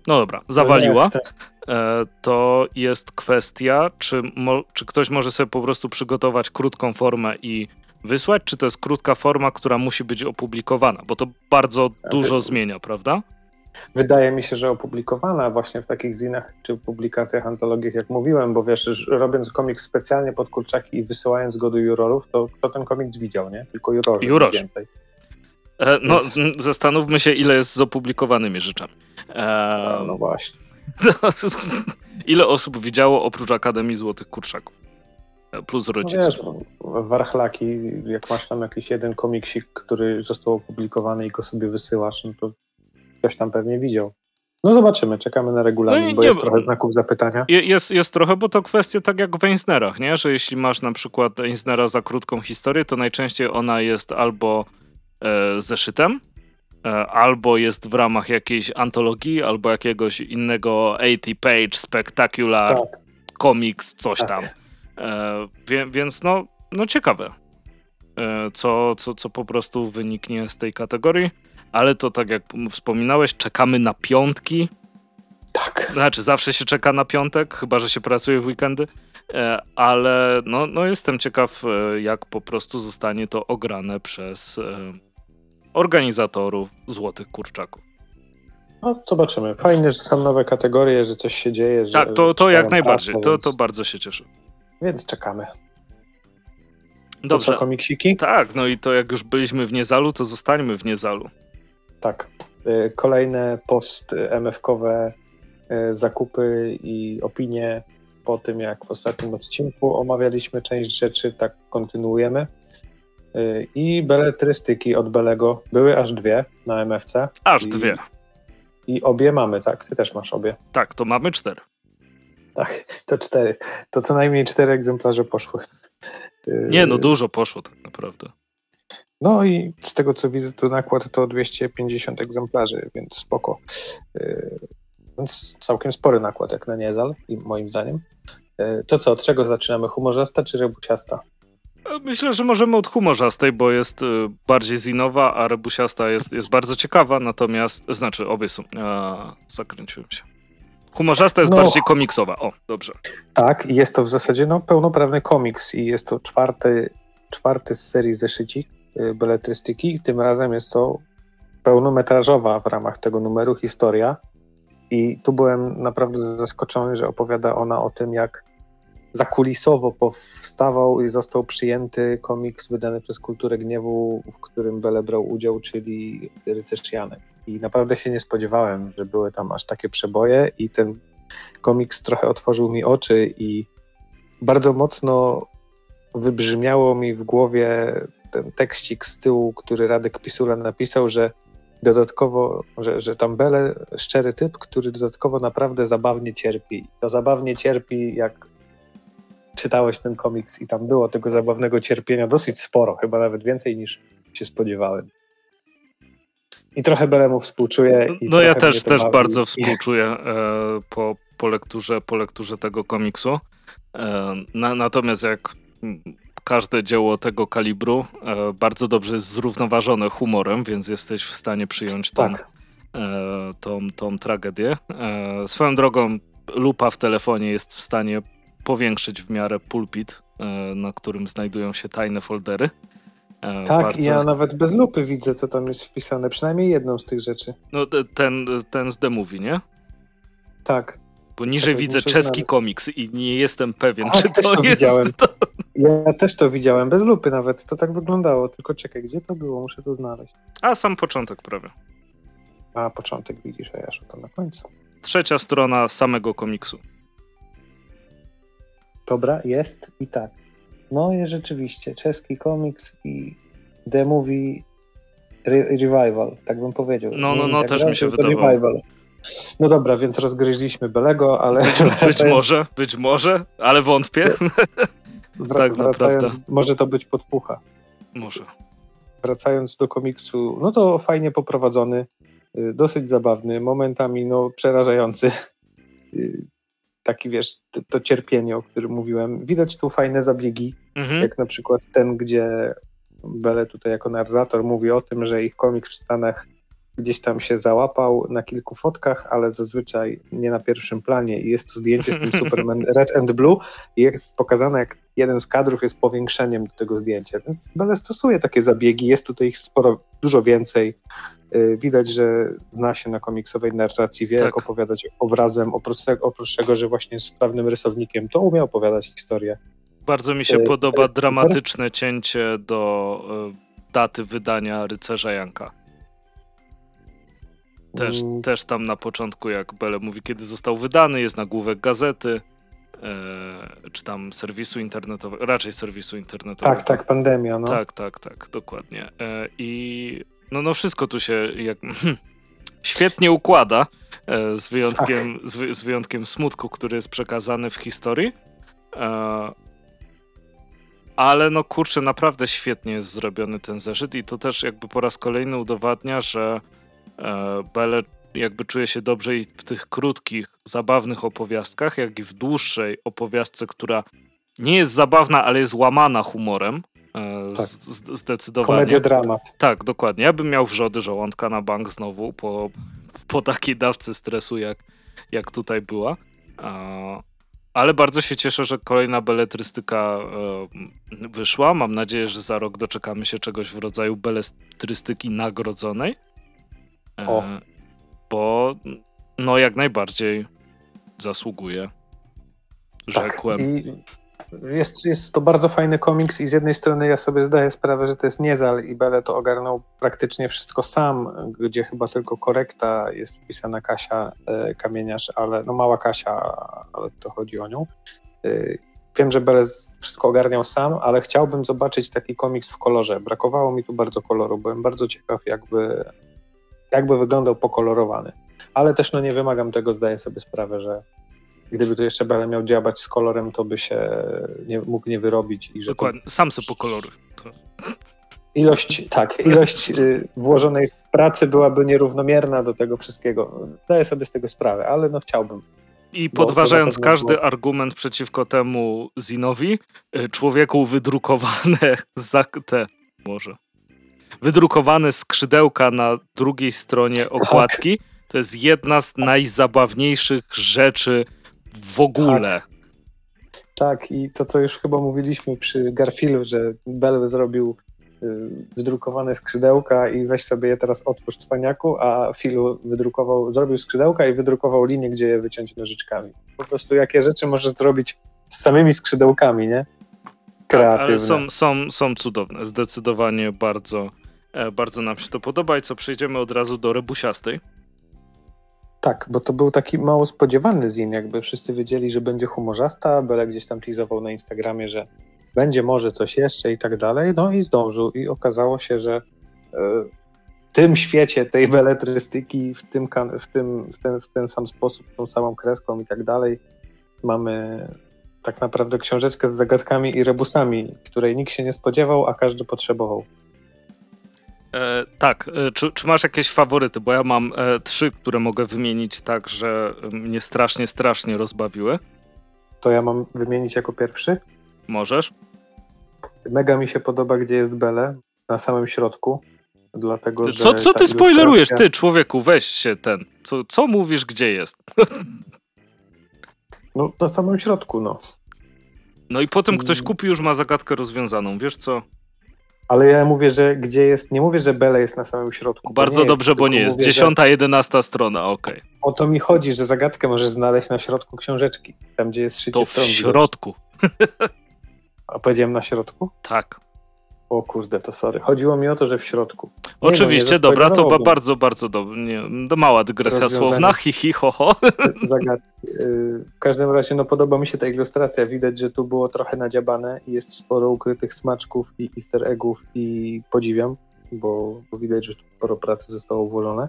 no dobra, zawaliła, to jest kwestia, czy, czy ktoś może sobie po prostu przygotować krótką formę i wysłać, czy to jest krótka forma, która musi być opublikowana, bo to bardzo dużo zmienia, prawda? Wydaje mi się, że opublikowana właśnie w takich zinach czy publikacjach, antologiach, jak mówiłem, bo wiesz, robiąc komiks specjalnie pod kurczaki i wysyłając go do jurorów, to kto ten komiks widział, nie? Tylko jurorzy Jurorzy. więcej. E, no, Więc... zastanówmy się, ile jest z opublikowanymi rzeczami. E, no, no, właśnie. ile osób widziało oprócz Akademii Złotych Kurczaków? E, plus rodziców. No wiesz, warchlaki, jak masz tam jakiś jeden komiksik, który został opublikowany i go sobie wysyłasz, no to ktoś tam pewnie widział. No zobaczymy, czekamy na regulamin, no bo nie, jest trochę znaków zapytania. Jest, jest trochę, bo to kwestia tak jak w Einsnerach, nie? że jeśli masz na przykład Einsnera za krótką historię, to najczęściej ona jest albo e, zeszytem, e, albo jest w ramach jakiejś antologii, albo jakiegoś innego 80-page spectacular tak. coś tak. tam. E, wie, więc no, no ciekawe, e, co, co, co po prostu wyniknie z tej kategorii ale to tak jak wspominałeś, czekamy na piątki. Tak. Znaczy, zawsze się czeka na piątek, chyba że się pracuje w weekendy, e, ale no, no jestem ciekaw, e, jak po prostu zostanie to ograne przez e, organizatorów Złotych Kurczaków. No, zobaczymy. Fajnie, że są nowe kategorie, że coś się dzieje. Że tak, to, to jak najbardziej. To, to bardzo się cieszę. Więc czekamy. Dobrze. To co, komiksiki? Tak, no i to jak już byliśmy w Niezalu, to zostańmy w Niezalu. Tak. Y, kolejne post MFK-owe y, zakupy i opinie po tym, jak w ostatnim odcinku omawialiśmy część rzeczy, tak kontynuujemy. Y, I beletrystyki od Belego były aż dwie na MFC. Aż I, dwie. I obie mamy, tak? Ty też masz obie. Tak, to mamy cztery. Tak, to cztery. To co najmniej cztery egzemplarze poszły. Nie, no dużo poszło tak naprawdę. No i z tego co widzę, to nakład to 250 egzemplarzy, więc spoko. Yy, więc całkiem spory nakład jak na Niezal, moim zdaniem. Yy, to co, od czego zaczynamy? Humorzasta czy rebusiasta? Myślę, że możemy od humorzastej, bo jest y, bardziej zinowa, a rebusiasta jest, jest bardzo ciekawa, natomiast, znaczy obie są, a, zakręciłem się. Humorzasta jest no, bardziej komiksowa, o, dobrze. Tak, jest to w zasadzie no, pełnoprawny komiks i jest to czwarty, czwarty z serii zeszycik, beletrystyki. Tym razem jest to pełnometrażowa w ramach tego numeru historia. I tu byłem naprawdę zaskoczony, że opowiada ona o tym, jak zakulisowo powstawał i został przyjęty komiks wydany przez Kulturę Gniewu, w którym Bele brał udział, czyli Rycerz Janek. I naprawdę się nie spodziewałem, że były tam aż takie przeboje i ten komiks trochę otworzył mi oczy i bardzo mocno wybrzmiało mi w głowie ten tekstik z tyłu, który Radek Pisula napisał, że dodatkowo, że, że tam Bele, szczery typ, który dodatkowo naprawdę zabawnie cierpi. To zabawnie cierpi, jak czytałeś ten komiks i tam było tego zabawnego cierpienia dosyć sporo, chyba nawet więcej niż się spodziewałem. I trochę Belemu współczuję. no ja też, też bardzo współczuję e, po, po, lekturze, po lekturze tego komiksu. E, na, natomiast jak każde dzieło tego kalibru e, bardzo dobrze jest zrównoważone humorem, więc jesteś w stanie przyjąć tą, tak. e, tą, tą tragedię. E, swoją drogą lupa w telefonie jest w stanie powiększyć w miarę pulpit, na którym znajdują się tajne foldery. E, tak, bardzo... ja nawet bez lupy widzę, co tam jest wpisane, przynajmniej jedną z tych rzeczy. No ten, ten z The Movie, nie? Tak. Bo niżej tak, widzę czeski znaleźć. komiks i nie jestem pewien, A, czy to, jest to. Ja też to widziałem, bez lupy nawet, to tak wyglądało, tylko czekaj, gdzie to było, muszę to znaleźć. A sam początek prawie. A, początek widzisz, a ja szukam na końcu. Trzecia strona samego komiksu. Dobra, jest i tak. No jest rzeczywiście, czeski komiks i The Movie re Revival, tak bym powiedział. No, no, no, tak też mi się wydawało. Revival. No dobra, więc rozgryźliśmy Belego, ale... Być, być może, być może, ale wątpię. Wra tak wracając, naprawdę. może to być podpucha. Może. Wracając do komiksu, no to fajnie poprowadzony, y, dosyć zabawny, momentami no przerażający. Y, taki wiesz, to, to cierpienie, o którym mówiłem. Widać tu fajne zabiegi, mhm. jak na przykład ten, gdzie Bele tutaj jako narrator mówi o tym, że ich komiks w Stanach gdzieś tam się załapał na kilku fotkach, ale zazwyczaj nie na pierwszym planie. I jest to zdjęcie z tym Superman Red and Blue jest pokazane, jak jeden z kadrów jest powiększeniem do tego zdjęcia. Więc Bele stosuje takie zabiegi, jest tutaj ich sporo, dużo więcej. Y, widać, że zna się na komiksowej narracji, wie tak. jak opowiadać obrazem, oprócz tego, oprócz tego, że właśnie jest sprawnym rysownikiem, to umie opowiadać historię. Bardzo mi się y, podoba dramatyczne cięcie do y, daty wydania Rycerza Janka. Też, mm. też tam na początku, jak Bele mówi, kiedy został wydany, jest nagłówek gazety, e, czy tam serwisu internetowego, raczej serwisu internetowego. Tak, tak, pandemia, no. Tak, tak, tak, dokładnie. E, I no, no wszystko tu się jak, świetnie układa, e, z, wyjątkiem, tak. z, z, wyjątkiem smutku, który jest przekazany w historii. Ale no kurczę, naprawdę świetnie jest zrobiony ten zeszyt i to też jakby po raz kolejny udowadnia, że Bele jakby czuje się dobrze i w tych krótkich, zabawnych opowiastkach, jak i w dłuższej opowiastce, która nie jest zabawna, ale jest łamana humorem. E, tak. Zdecydowanie. Komedia dramat. Tak, dokładnie. Ja bym miał wrzody żołądka na bank znowu po, po takiej dawce stresu, jak, jak tutaj była. Ale bardzo się cieszę, że kolejna beletrystyka e, wyszła. Mam nadzieję, że za rok doczekamy się czegoś w rodzaju beletrystyki nagrodzonej. O. E, bo no jak najbardziej zasługuje. Rzekłem. Tak. jest, jest to bardzo fajny komiks i z jednej strony ja sobie zdaję sprawę, że to jest niezal i Bele to ogarnął praktycznie wszystko sam, gdzie chyba tylko korekta jest wpisana Kasia e, Kamieniarz, ale no mała Kasia, ale to chodzi o nią. E, wiem, że Bele wszystko ogarniał sam, ale chciałbym zobaczyć taki komiks w kolorze. Brakowało mi tu bardzo koloru. Byłem bardzo ciekaw, jakby jakby wyglądał pokolorowany. Ale też no nie wymagam tego, zdaję sobie sprawę, że gdyby to jeszcze będę miał działać z kolorem, to by się nie, mógł nie wyrobić. I że Dokładnie, to... sam se pokoloruj. To... Ilość, tak, ilość y, włożonej pracy byłaby nierównomierna do tego wszystkiego. Zdaję sobie z tego sprawę, ale no chciałbym. I podważając każdy było... argument przeciwko temu Zinowi, y, człowieku wydrukowane za te, może, wydrukowane skrzydełka na drugiej stronie okładki. To jest jedna z najzabawniejszych rzeczy w ogóle. Tak. tak, i to, co już chyba mówiliśmy przy Garfielu, że Bell zrobił y, wydrukowane skrzydełka i weź sobie je teraz otwórz cwaniaku, a Filu wydrukował, zrobił skrzydełka i wydrukował linię, gdzie je wyciąć nożyczkami. Po prostu jakie rzeczy możesz zrobić z samymi skrzydełkami, nie? Kreatywne. Tak, ale są, są, są cudowne. Zdecydowanie bardzo, bardzo nam się to podoba. I co, przejdziemy od razu do rebusiastej. Tak, bo to był taki mało spodziewany zin, jakby wszyscy wiedzieli, że będzie humorzasta, Bele gdzieś tam teasował na Instagramie, że będzie może coś jeszcze i tak dalej, no i zdążył i okazało się, że w tym świecie tej beletrystyki, w, tym, w, tym, w, ten, w ten sam sposób, tą samą kreską i tak dalej, mamy tak naprawdę książeczkę z zagadkami i rebusami, której nikt się nie spodziewał, a każdy potrzebował. E, tak, e, czy, czy, masz jakieś faworyty? Bo ja mam e, trzy, które mogę wymienić tak, że mnie strasznie, strasznie rozbawiły. To ja mam wymienić jako pierwszy? Możesz. Mega mi się podoba, gdzie jest Bele, na samym środku. Dlatego, że co, co ty spoilerujesz, ty człowieku, weź się ten. Co, co mówisz, gdzie jest? No, na samym środku, no. No i potem ktoś mm. kupi, już ma zagadkę rozwiązaną, wiesz co? Ale ja mówię, że gdzie jest, nie mówię, że Bele jest na samym środku. Bardzo dobrze, jest, bo nie jest. Dziesiąta, jedenasta strona, okej. Okay. O to mi chodzi, że zagadkę możesz znaleźć na środku książeczki, tam gdzie jest szycie to stron. w środku. A powiedziałem na środku? Tak. O kurde, to sorry. Chodziło mi o to, że w środku. Nie Oczywiście, no, dobra, to ba bardzo, bardzo dobrze. Do mała dygresja słowna, hi, hi, ho, ho. Zagadki. Y, w każdym razie, no podoba mi się ta ilustracja. Widać, że tu było trochę nadziabane i jest sporo ukrytych smaczków i easter eggów i podziwiam, bo, bo widać, że tu sporo pracy zostało włożone.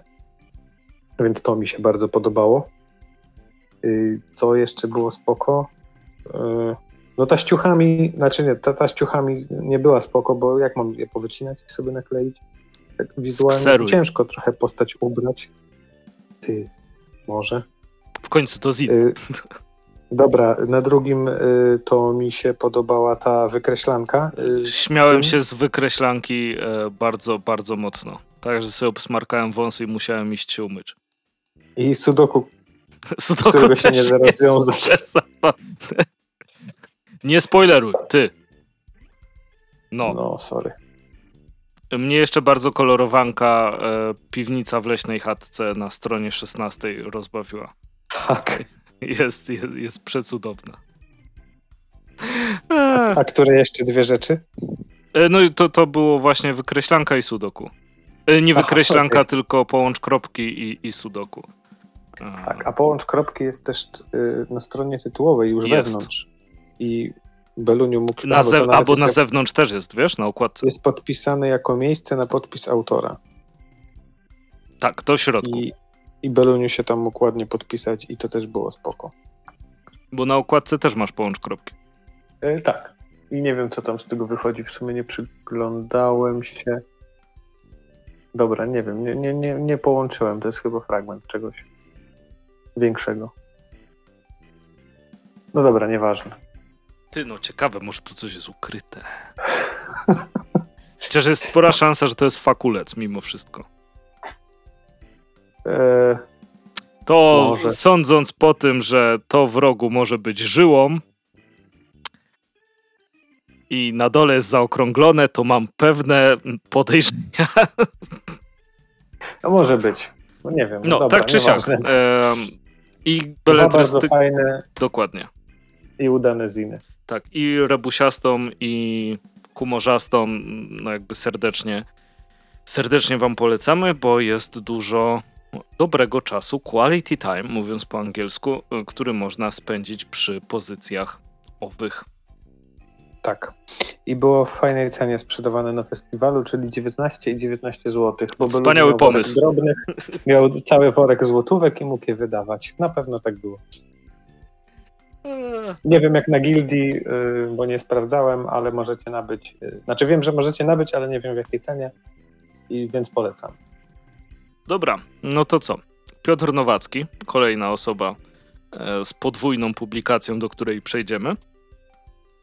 Więc to mi się bardzo podobało. Y, co jeszcze było spoko? No ta ściuchami, znaczy nie, ta, ta ściuchami nie była spoko, bo jak mam je powycinać i sobie nakleić? Tak wizualnie Skseruj. ciężko trochę postać ubrać. Ty, może. W końcu to zid. Y Dobra, na drugim y, to mi się podobała ta wykreślanka. Y, Śmiałem się z wykreślanki y, bardzo, bardzo mocno. Tak, że sobie obsmarkałem wąsy i musiałem iść się umyć. I sudoku, sudoku którego się nie da rozwiązać. Nie spoileruj, ty. No. No, sorry. Mnie jeszcze bardzo kolorowanka e, piwnica w leśnej chatce na stronie 16 rozbawiła. Tak. Jest, jest, jest przecudowna. A, a które jeszcze dwie rzeczy? E, no i to, to było właśnie wykreślanka i sudoku. E, nie wykreślanka, okay. tylko połącz kropki i, i sudoku. Tak, a połącz kropki jest też y, na stronie tytułowej już jest. wewnątrz i Beluniu mógł... Na zew- albo na zewnątrz też jest, wiesz, na układce. Jest podpisane jako miejsce na podpis autora. Tak, to w środku. I, i Beluniu się tam mógł ładnie podpisać i to też było spoko. Bo na układce też masz połącz kropki. E, tak. I nie wiem, co tam z tego wychodzi. W sumie nie przyglądałem się. Dobra, nie wiem. Nie, nie, nie, nie połączyłem. To jest chyba fragment czegoś większego. No dobra, nieważne. Ty, no ciekawe, może tu coś jest ukryte. Chociaż jest spora szansa, że to jest fakulec mimo wszystko. Eee, to może. sądząc po tym, że to w rogu może być żyłą i na dole jest zaokrąglone, to mam pewne podejrzenia. To może być. No nie wiem. No, no dobra, tak czy siak. I beletrystyk... fajne. Dokładnie. I udane ziny. Tak, i rebusiastą, i kumorzastą, no jakby serdecznie, serdecznie wam polecamy, bo jest dużo dobrego czasu, quality time, mówiąc po angielsku, który można spędzić przy pozycjach owych. Tak. I było w fajnej cenie sprzedawane na festiwalu, czyli 19 i 19 zł. Bo Wspaniały pomysł. Drobnych, miał cały worek złotówek i mógł je wydawać. Na pewno tak było. Nie wiem jak na gildii, y, bo nie sprawdzałem, ale możecie nabyć. Y, znaczy wiem, że możecie nabyć, ale nie wiem w jakiej cenie, i więc polecam. Dobra, no to co? Piotr Nowacki, kolejna osoba e, z podwójną publikacją, do której przejdziemy.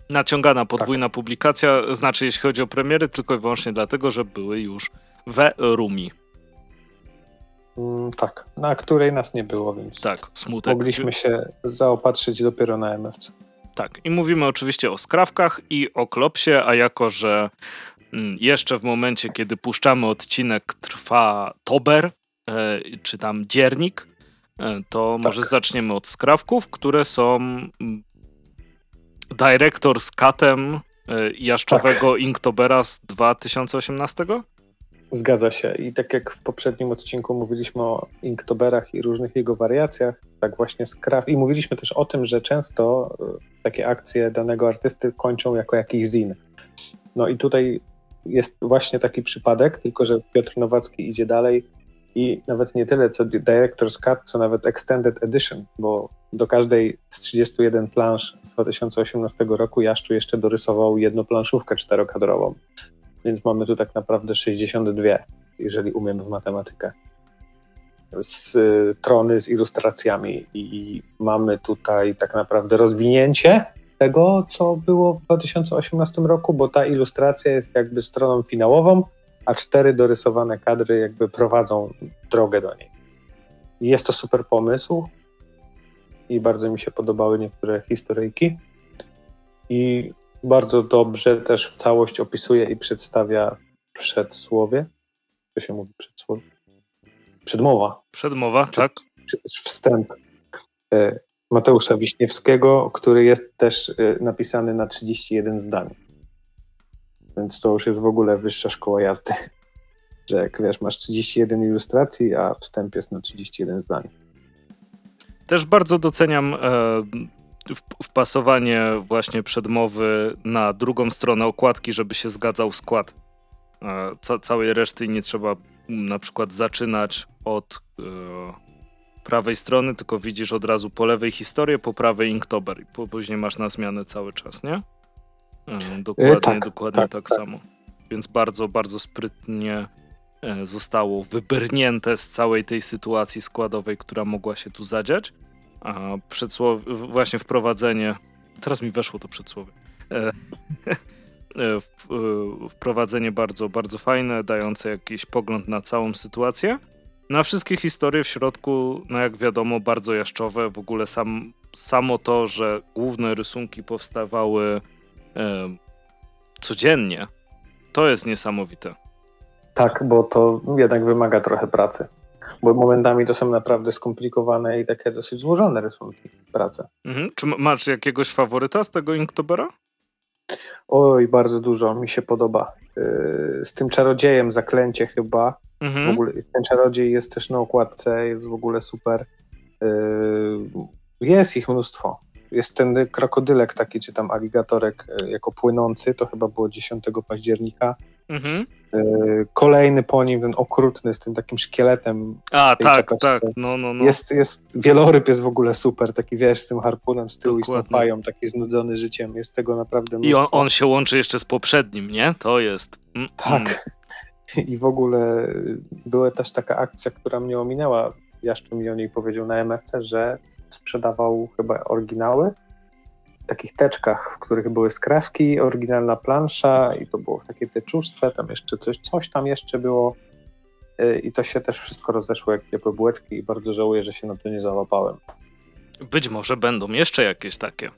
Naciągana podwójna tak. publikacja, znaczy jeśli chodzi o premiery, tylko i wyłącznie dlatego, że były już we Rumi. Mm, tak, na której nas nie było, więc tak, smutek. mogliśmy się zaopatrzyć dopiero na MFC. Tak, i mówimy oczywiście o skrawkach i o klopsie, a jako, że mm, jeszcze w momencie, kiedy puszczamy odcinek, trwa tober, e, czy tam dziernik, e, to tak. może zaczniemy od skrawków, które są mm, Dyrektor z katem y, jaszczowego tak. Inktobera z 2018? Zgadza się. I tak jak w poprzednim odcinku mówiliśmy o Inktoberach i różnych jego wariacjach, tak właśnie Scraf. I mówiliśmy też o tym, że często y, takie akcje danego artysty kończą jako jakiś zin. No i tutaj jest właśnie taki przypadek, tylko że Piotr Nowacki idzie dalej i nawet nie tyle co Director's Cut, co nawet Extended Edition, bo do każdej z 31 plansz z 2018 roku Jaszczu jeszcze dorysował jedną planszówkę czterokadrową. Więc mamy tu tak naprawdę 62, jeżeli umiem w matematykę. Z y, trony z ilustracjami i mamy tutaj tak naprawdę rozwinięcie tego, co było w 2018 roku, bo ta ilustracja jest jakby stroną finałową, a cztery dorysowane kadry jakby prowadzą drogę do niej. Jest to super pomysł i bardzo mi się podobały niektóre historyjki i bardzo dobrze też w całość opisuje i przedstawia przedsłowie. Co się mówi przedsłowie? Przedmowa. Przedmowa, tak. Wstęp e, Mateusza Wiśniewskiego, który jest też e, napisany na 31 zdań. Więc to już jest w ogóle wyższa szkoła jazdy. Że jak wiesz, masz 31 ilustracji, a wstęp jest na 31 zdań. Też bardzo doceniam e, wpasowanie właśnie przedmowy na drugą stronę okładki, żeby się zgadzał skład e, ca całej reszty i nie trzeba na przykład zaczynać od e, prawej strony, tylko widzisz od razu po lewej historię, po prawej Inktober i po, później masz na zmianę cały czas, nie? E, dokładnie, tak, dokładnie tak, tak, tak, samo. Więc bardzo, bardzo sprytnie e, zostało wybrnięte z całej tej sytuacji składowej, która mogła się tu zadziać. A przedsłowie, właśnie wprowadzenie, teraz mi weszło to przedsłowie. E, wprowadzenie bardzo, bardzo fajne, dające jakiś pogląd na całą sytuację. Na wszystkie historie w środku, no jak wiadomo, bardzo jaszczowe. W ogóle sam, samo to, że główne rysunki powstawały e, codziennie, to jest niesamowite. Tak, bo to jednak wymaga trochę pracy. Bo momentami to są naprawdę skomplikowane i takie dosyć złożone rysunki, prace. Mhm. Czy masz jakiegoś faworyta z tego Inktobera? Oj, bardzo dużo mi się podoba. Yy, z tym czarodziejem zaklęcie chyba. Mhm. W ogóle ten czarodziej jest też na okładce, jest w ogóle super. Yy, jest ich mnóstwo. Jest ten krokodylek taki, czy tam aligatorek e, jako płynący, to chyba było 10 października. Mhm. E, kolejny po nim, ten okrutny z tym takim szkieletem. A, tak, tak. No, no, no. Jest, jest, wieloryb jest w ogóle super, taki wiesz, z tym harpunem z tyłu Dokładnie. i z tą fają, taki znudzony życiem. Jest tego naprawdę mnóstwo. I on, on się łączy jeszcze z poprzednim, nie? To jest. Mm, tak. Mm. I w ogóle była też taka akcja, która mnie ominęła. Jaszczu mi o niej powiedział na MFC, że sprzedawał chyba oryginały w takich teczkach, w których były skrawki, oryginalna plansza i to było w takiej teczuszce, tam jeszcze coś, coś tam jeszcze było y, i to się też wszystko rozeszło jak ciepłe bułeczki i bardzo żałuję, że się na to nie załapałem. Być może będą jeszcze jakieś takie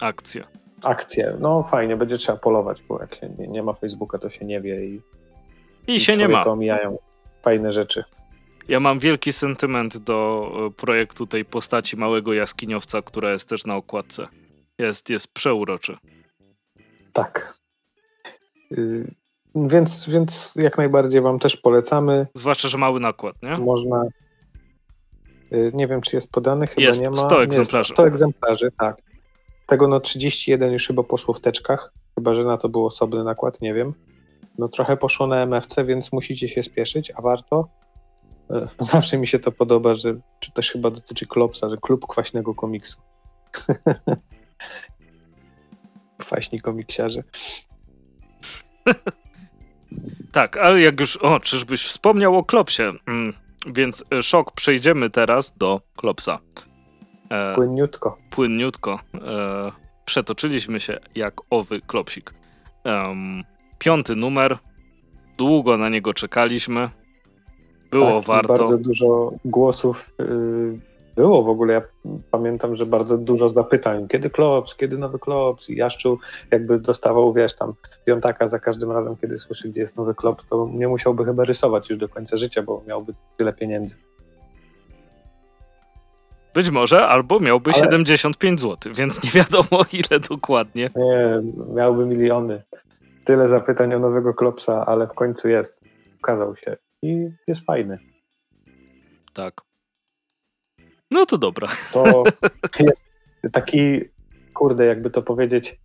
akcje. Akcje, no fajnie, będzie trzeba polować, bo jak się nie, nie ma Facebooka, to się nie wie i, i, i się nie ma. omijają fajne rzeczy. Ja mam wielki sentyment do e, projektu tej postaci małego jaskiniowca, która jest też na okładce. Jest, jest przeuroczy. Tak. Yy, więc, więc jak najbardziej wam też polecamy. Zwłaszcza, że mały nakład, nie? Można. Yy, nie wiem, czy jest podany, chyba jest, nie ma. 100 egzemplarzy. 100 egzemplarzy, tak. Tego no 31 już chyba poszło w teczkach, chyba że na to był osobny nakład, nie wiem. No trochę poszło na MFC, więc musicie się spieszyć, a warto. Zawsze mi się to podoba, że czy też chyba dotyczy Klopsa, że klub kwaśnego komiksu. Kwaśni komiksiarze. tak, ale jak już, o, czyżbyś wspomniał o Klopsie, mm, więc e, szok, przejdziemy teraz do Klopsa. E, płynniutko. Płynniutko. E, przetoczyliśmy się jak owy Klopsik. E, piąty numer, długo na niego czekaliśmy, było tak, warto. Bardzo dużo głosów yy, było w ogóle. Ja pamiętam, że bardzo dużo zapytań. Kiedy Klops, kiedy nowy Klops? I Jaszczu jakby dostawał, wiesz, tam piątaka za każdym razem, kiedy słyszy, gdzie jest nowy Klops, to nie musiałby chyba rysować już do końca życia, bo miałby tyle pieniędzy. Być może, albo miałby Ale... 75 zł, więc nie wiadomo ile dokładnie. Nie, miałby miliony. Tyle zapytań o nowego Klopsa, ale w końcu jest. Ukazał się i jest fajny. Tak. No to dobra. To jest taki, kurde, jakby to powiedzieć,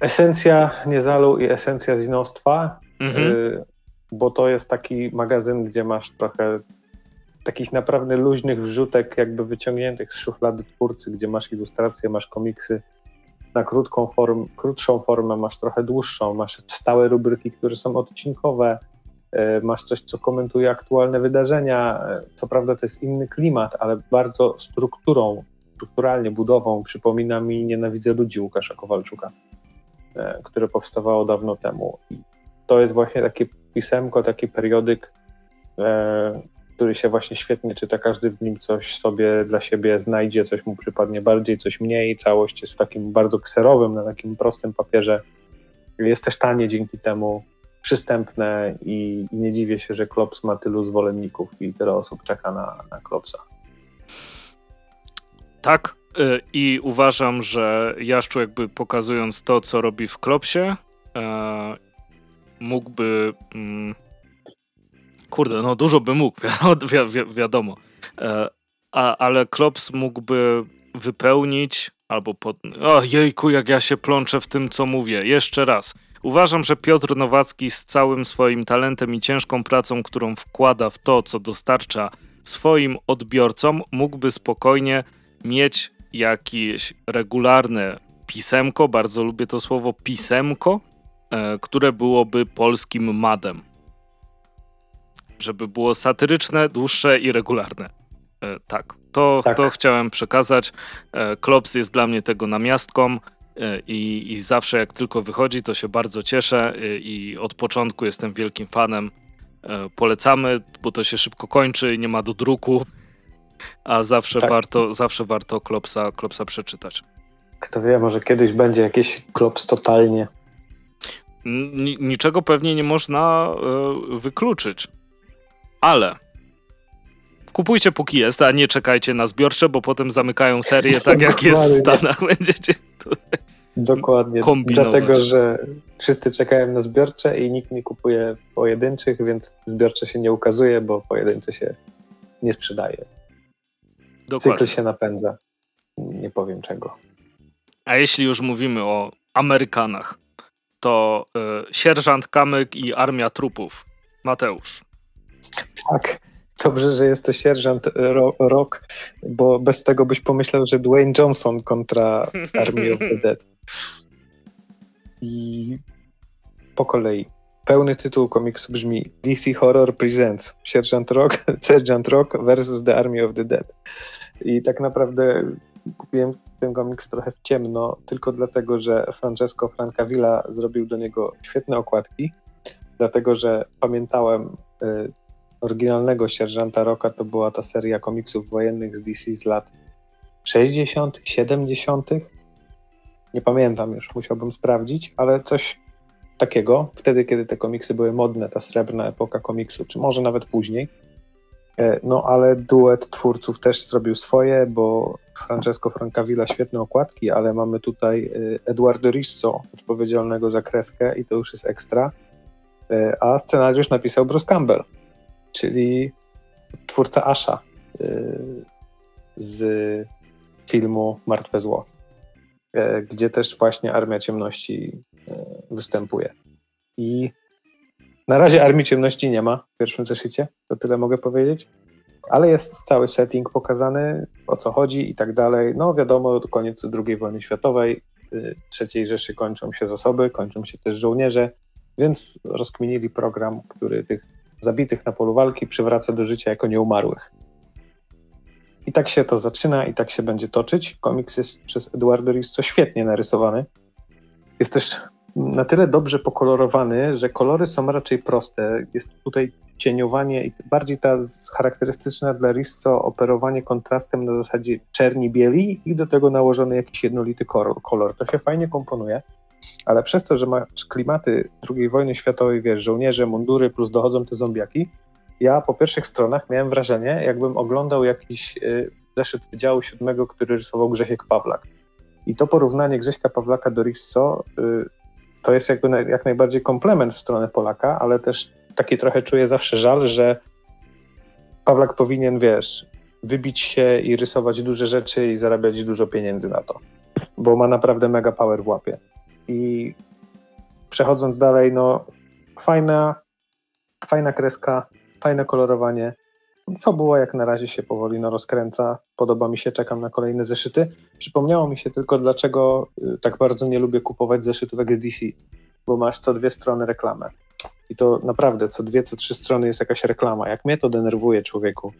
esencja Niezalu i esencja zinostwa, mhm. y, bo to jest taki magazyn, gdzie masz trochę takich naprawdę luźnych wrzutek, jakby wyciągniętych z szuflady twórcy, gdzie masz ilustracje, masz komiksy na krótką form, krótszą formę, masz trochę dłuższą, masz stałe rubryki, które są odcinkowe, masz coś, co komentuje aktualne wydarzenia. E, co prawda to jest inny klimat, ale bardzo strukturą, strukturalnie, budową przypomina mi Nienawidzę ludzi Łukasza Kowalczuka, e, które powstawało dawno temu. I to jest właśnie takie pisemko, taki periodyk, który się właśnie świetnie czyta, każdy w nim coś sobie dla siebie znajdzie, coś mu przypadnie bardziej, coś mniej, całość jest w takim bardzo kserowym, na takim prostym papierze. Jest też tanie dzięki temu, przystępne i, nie dziwię się, że Klops ma tylu zwolenników i tyle osób czeka na, na Klopsa. Tak, y, i uważam, że Jaszczu jakby pokazując to, co robi w Klopsie, e, mógłby mm, Kurde, no dużo by mógł, wi wi wiadomo. E, a, ale Klops mógłby wypełnić albo pod... O jejku, jak ja się plączę w tym, co mówię. Jeszcze raz. Uważam, że Piotr Nowacki z całym swoim talentem i ciężką pracą, którą wkłada w to, co dostarcza swoim odbiorcom, mógłby spokojnie mieć jakieś regularne pisemko, bardzo lubię to słowo pisemko, e, które byłoby polskim madem żeby było satyryczne, dłuższe i regularne. E, tak, to, tak. to chciałem przekazać. E, Klops jest dla mnie tego namiastką i, i zawsze jak tylko wychodzi, to się bardzo cieszę e, i od początku jestem wielkim fanem. E, polecamy, bo to się szybko kończy i nie ma do druku, a zawsze tak. warto, zawsze warto Klopsa, Klopsa przeczytać. Kto wie, może kiedyś będzie jakiś Klops totalnie. N niczego pewnie nie można e, wykluczyć ale kupujcie póki jest, a nie czekajcie na zbiorcze, bo potem zamykają serię tak jak jest w Stanach. Będziecie tutaj Dokładnie. Kombinować. Dlatego, że wszyscy czekają na zbiorcze i nikt nie kupuje pojedynczych, więc zbiorcze się nie ukazuje, bo pojedyncze się nie sprzedaje. Dokładnie. Cykl się napędza. Nie powiem czego. A jeśli już mówimy o Amerykanach, to y, sierżant Kamyk i armia trupów. Mateusz. Tak. Dobrze, że jest to sierżant Rock, bo bez tego byś pomyślał, że Dwayne Johnson kontra Army of the Dead. I po kolei. Pełny tytuł komiksu brzmi DC Horror Presents Sierżant Rock, Sergeant Rock versus The Army of the Dead. I tak naprawdę kupiłem ten komiks trochę w ciemno, tylko dlatego, że Francesco Francavilla zrobił do niego świetne okładki, dlatego, że pamiętałem y, oryginalnego Sierżanta Rocka to była ta seria komiksów wojennych z DC z lat 60., 70. Nie pamiętam już, musiałbym sprawdzić, ale coś takiego, wtedy kiedy te komiksy były modne, ta srebrna epoka komiksu, czy może nawet później. E, no ale duet twórców też zrobił swoje, bo Francesco Francavilla świetne okładki, ale mamy tutaj e, Eduardo Risso, odpowiedzialnego za kreskę i to już jest ekstra, e, a scenariusz napisał Bruce Campbell, czyli twórca Asha y, z filmu Martwe Zło, y, gdzie też właśnie Armia Ciemności y, występuje. I na razie Armii Ciemności nie ma w pierwszym zeszycie, to tyle mogę powiedzieć, ale jest cały setting pokazany, o co chodzi i tak dalej. No wiadomo, koniec II wojny światowej, trzeciej Rzeszy kończą się zasoby, kończą się też żołnierze, więc rozkminili program, który tych zabitych na polu walki przywraca do życia jako nieumarłych. I tak się to zaczyna i tak się będzie toczyć. Komiks jest przez Eduardo Risso świetnie narysowany. Jest też na tyle dobrze pokolorowany, że kolory są raczej proste. Jest tutaj cieniowanie i bardziej ta charakterystyczna dla Risso operowanie kontrastem na zasadzie czerni-bieli i do tego nałożony jakiś jednolity kolor. To się fajnie komponuje ale przez to, że masz klimaty II wojny światowej, wiesz, żołnierze, mundury, plus dochodzą te zombiaki, ja po pierwszych stronach miałem wrażenie, jakbym oglądał jakiś y, zeszyt Wydziału Siódmego, który rysował Grzesiek Pawlak. I to porównanie Grześka Pawlaka do Risso y, to jest jakby jak najbardziej komplement w stronę Polaka, ale też taki trochę czuję zawsze żal, że Pawlak powinien, wiesz, wybić się i rysować duże rzeczy i zarabiać dużo pieniędzy na to, bo ma naprawdę mega power w łapie. I przechodząc dalej, no fajna, fajna kreska, fajne kolorowanie, fabuła jak na razie się powoli no, rozkręca, podoba mi się, czekam na kolejne zeszyty. Przypomniało mi się tylko, dlaczego y, tak bardzo nie lubię kupować zeszytów z DC, bo masz co dwie strony reklamę. I to naprawdę co dwie, co trzy strony jest jakaś reklama. Jak mnie to denerwuje, człowieku.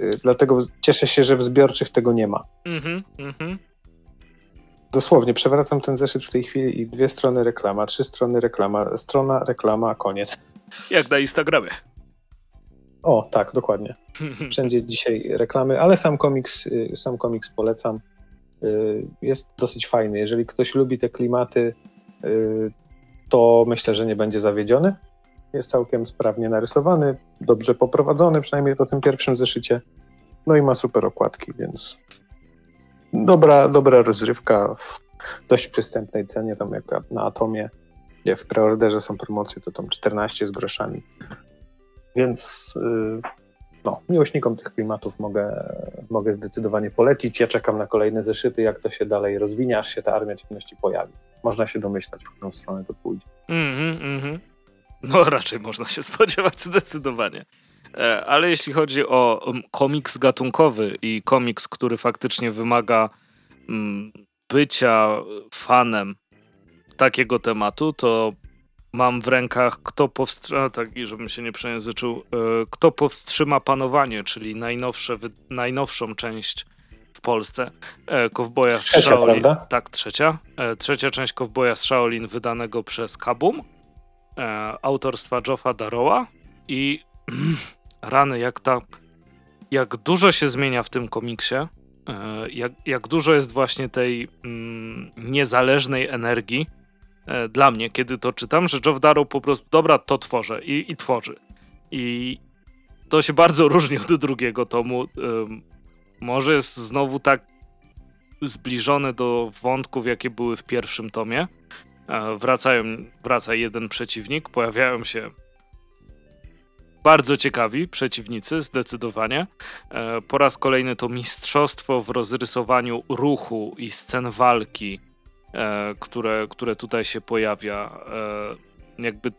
Y, dlatego cieszę się, że w zbiorczych tego nie ma. Mhm, mhm. Dosłownie, przewracam ten zeszyt w tej chwili i dwie strony reklama, trzy strony reklama, strona, reklama, koniec. Jak na Instagramie. O, tak, dokładnie. Wszędzie dzisiaj reklamy, ale sam komiks, y, sam komiks polecam. Y, jest dosyć fajny. Jeżeli ktoś lubi te klimaty, y, to myślę, że nie będzie zawiedziony. Jest całkiem sprawnie narysowany, dobrze poprowadzony, przynajmniej po tym pierwszym zeszycie. No i ma super okładki, więc dobra, dobra rozrywka w dość przystępnej cenie, tam jak na Atomie, gdzie w preorderze są promocje, to tam 14 z groszami. Więc y, no, miłośnikom tych klimatów mogę, mogę zdecydowanie polecić. Ja czekam na kolejne zeszyty, jak to się dalej rozwinie, aż się ta armia ciemności pojawi. Można się domyślać, w którą stronę to pójdzie. Mm -hmm, No raczej można się spodziewać zdecydowanie. E, ale jeśli chodzi o komiks gatunkowy i komiks, który faktycznie wymaga mm, bycia fanem takiego tematu, to mam w rękach Kto powstrzyma, tak i żebym się nie przejęzyczył, e, Kto powstrzyma panowanie, czyli najnowsze, najnowszą część w Polsce e, Kowboja z Shaolin. Prawda? Tak, trzecia. Trzecia część Kowboja z Shaolin wydanego przez Kabum autorstwa Joffa Daroła i rany, jak ta jak dużo się zmienia w tym komiksie, jak, jak dużo jest właśnie tej mm, niezależnej energii, E, dla mnie, kiedy to czytam, że Geoff Darrow po prostu, dobra, to tworzę i, i tworzy. I to się bardzo różni od drugiego tomu. może jest znowu tak zbliżone do wątków, jakie były w pierwszym tomie. E, wracają, wraca jeden przeciwnik, pojawiają się bardzo ciekawi przeciwnicy, zdecydowanie. E, po raz kolejny to mistrzostwo w rozrysowaniu ruchu i scen walki E, które, które tutaj się pojawia. E, jakby.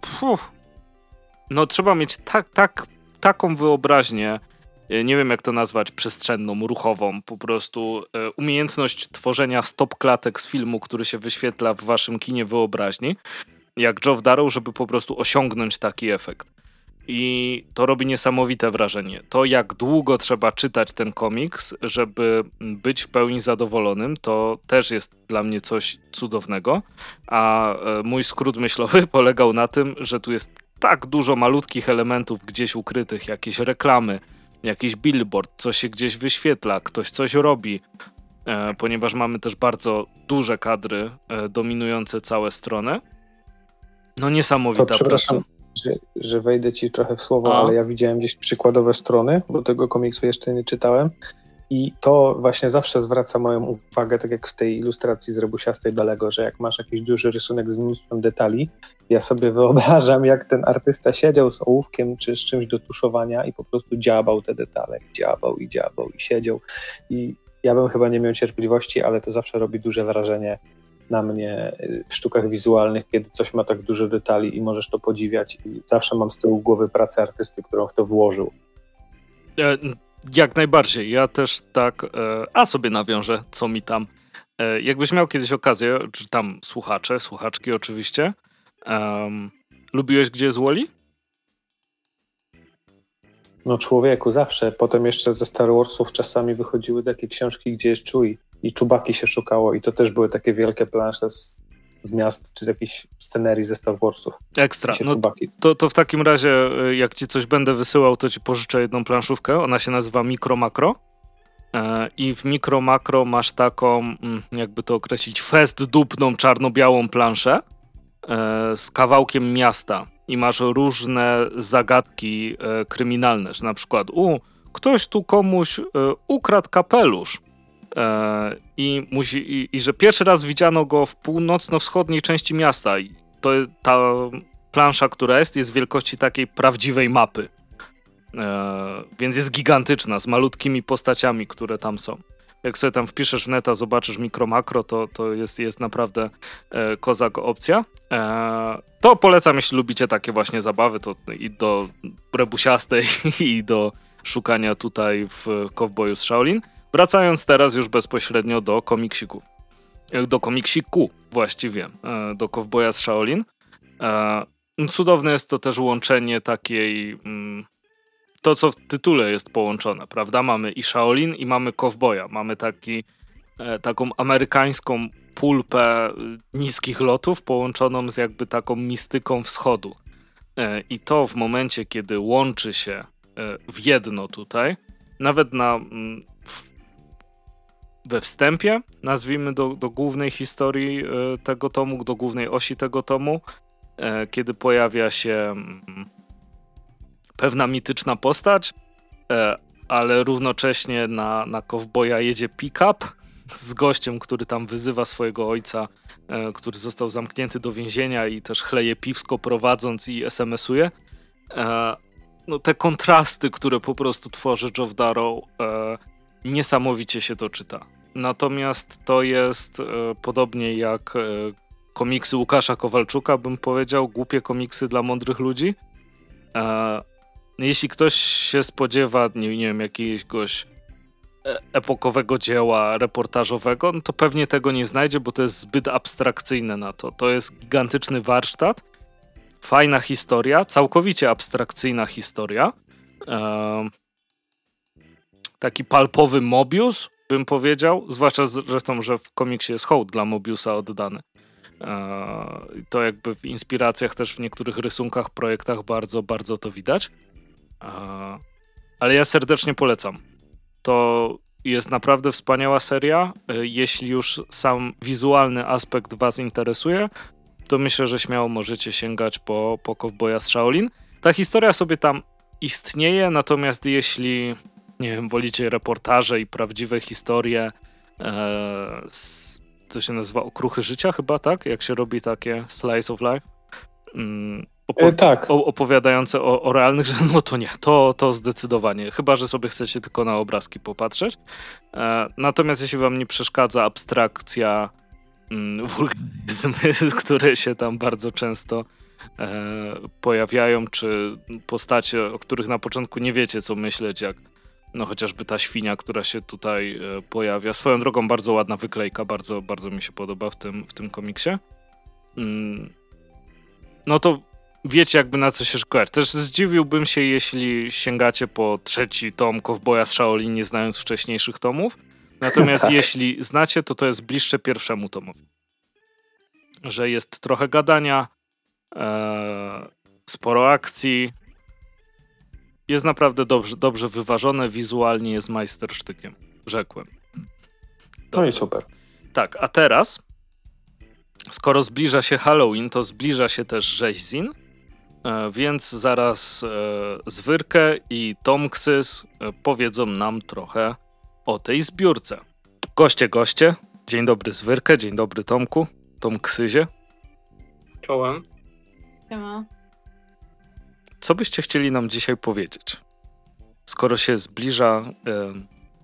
Puf, no, trzeba mieć tak, tak, taką wyobraźnię, nie wiem jak to nazwać, przestrzenną, ruchową, po prostu umiejętność tworzenia stop klatek z filmu, który się wyświetla w waszym kinie wyobraźni, jak Geoff Darrow, żeby po prostu osiągnąć taki efekt. I to robi niesamowite wrażenie. To, jak długo trzeba czytać ten komiks, żeby być w pełni zadowolonym, to też jest dla mnie coś cudownego. A e, mój skrót myślowy polegał na tym, że tu jest tak dużo malutkich elementów gdzieś ukrytych, jakieś reklamy, jakiś billboard, co się gdzieś wyświetla, ktoś coś robi, e, ponieważ mamy też bardzo duże kadry e, dominujące całe strony. No niesamowita to, praca że, że wejdę ci trochę w słowo, A. ale ja widziałem gdzieś przykładowe strony, bo tego komiksu jeszcze nie czytałem. I to właśnie zawsze zwraca moją uwagę, tak jak w tej ilustracji z Rebusiastej Belego, że jak masz jakiś duży rysunek z mnóstwem detali, ja sobie wyobrażam, jak ten artysta siedział z ołówkiem czy z czymś do tuszowania i po prostu dziabał te detale, dziabał i dziabał i siedział. I ja bym chyba nie miał cierpliwości, ale to zawsze robi duże wrażenie na mnie y, w sztukach wizualnych, kiedy coś ma tak dużo detali i możesz to podziwiać. I zawsze mam z tyłu głowy pracę artysty, którą w to włożył. E, jak najbardziej. Ja też tak, e, a sobie nawiążę, co mi tam. E, jakbyś miał kiedyś okazję, czy tam słuchacze, słuchaczki oczywiście, um, lubiłeś Gdzie jest Woli? No człowieku, zawsze. Potem jeszcze ze Star Warsów czasami wychodziły takie książki, gdzie jest Chewie i czubaki się szukało i to też były takie wielkie plansze z, z miast czy z jakichś scenerii ze Star Warsów. Ekstra. No, to, to w takim razie, e, jak ci coś będę wysyłał, to ci pożyczę jedną planszówkę. Ona się nazywa Mikro Makro. E, I w Mikro Makro masz taką, mm, jakby to określić, fest dupną czarno-białą planszę e, z kawałkiem miasta. I masz różne zagadki kryminalne, że na przykład, u, ktoś tu komuś ukradł kapelusz. I, musi, i, i, że pierwszy raz widziano go w północno-wschodniej części miasta. I to ta plansza, która jest, jest wielkości takiej prawdziwej mapy. E, więc jest gigantyczna, z malutkimi postaciami, które tam są. Jak sobie tam wpiszesz w neta, zobaczysz mikro, makro, to, to jest, jest naprawdę e, kozak opcja. E, to polecam, jeśli lubicie takie właśnie zabawy, to i do rebusiastej, i do szukania tutaj w Cowboyu z Shaolin. Wracając teraz już bezpośrednio do komiksików. E, do komiksiku właściwie, e, do Cowboya z Shaolin. E, cudowne jest to też łączenie takiej... Mm, to, co w tytule jest połączone, prawda? Mamy i Shaolin, i mamy Cowboya. Mamy taki, taką amerykańską pulpę niskich lotów połączoną z jakby taką mistyką wschodu. I to w momencie, kiedy łączy się w jedno tutaj, nawet na we wstępie, nazwijmy do, do głównej historii e, tego tomu, do głównej osi tego tomu, e, kiedy pojawia się mm, pewna mityczna postać, e, ale równocześnie na, na kowboja jedzie pick-up z gościem, który tam wyzywa swojego ojca, który został zamknięty do więzienia i też chleje piwsko prowadząc i SMS-uje. No te kontrasty, które po prostu tworzy Joe Darrow, niesamowicie się to czyta. Natomiast to jest e, podobnie jak e, komiksy Łukasza Kowalczuka, bym powiedział, głupie komiksy dla mądrych ludzi. E, jeśli ktoś się spodziewa, nie, nie wiem, jakiegoś epokowego dzieła reportażowego, no to pewnie tego nie znajdzie, bo to jest zbyt abstrakcyjne na to. To jest gigantyczny warsztat, fajna historia, całkowicie abstrakcyjna historia. Taki palpowy Mobius, bym powiedział, zwłaszcza zresztą, że w komiksie jest hołd dla Mobiusa oddany. E, to jakby w inspiracjach też w niektórych rysunkach, projektach bardzo, bardzo to widać. E, ale ja serdecznie polecam. To jest naprawdę wspaniała seria. E, jeśli już sam wizualny aspekt was interesuje, to myślę, że śmiało możecie sięgać po, po Cowboya z Shaolin. Ta historia sobie tam istnieje, natomiast jeśli nie wiem, wolicie reportaże i prawdziwe historie, e, z, to się nazywa okruchy życia chyba, tak? Jak się robi takie slice of life? Mm, opo- e, tak. opowiadające o, o realnych rzeczach, no to nie, to, to zdecydowanie. Chyba, że sobie chcecie tylko na obrazki popatrzeć. E, natomiast jeśli wam nie przeszkadza abstrakcja, mm, wulgaryzmy, które się tam bardzo często e, pojawiają, czy postacie, o których na początku nie wiecie, co myśleć, jak no chociażby ta świnia, która się tutaj e, pojawia. Swoją drogą bardzo ładna wyklejka, bardzo, bardzo mi się podoba w tym, w tym komiksie. Mm. No to wiecie jakby na co się szkodzić. Też zdziwiłbym się, jeśli sięgacie po trzeci tom Cowboya z Shaolin, nie znając wcześniejszych tomów. Natomiast jeśli znacie, to to jest bliższe pierwszemu tomowi. Że jest trochę gadania, e, sporo akcji, jest naprawdę dobrze, dobrze wyważone, wizualnie jest majstersztykiem, rzekłem. To No i super. Tak, a teraz, skoro zbliża się Halloween, to zbliża się też rzeźzin, e, więc zaraz e, Zwyrkę i Tomksys e, powiedzą nam trochę o tej zbiórce. Goście, goście, dzień dobry Zwyrkę, dzień dobry Tomku, Tomksyzie. Czołem. Siema. Co byście chcieli nam dzisiaj powiedzieć? Skoro się zbliża e,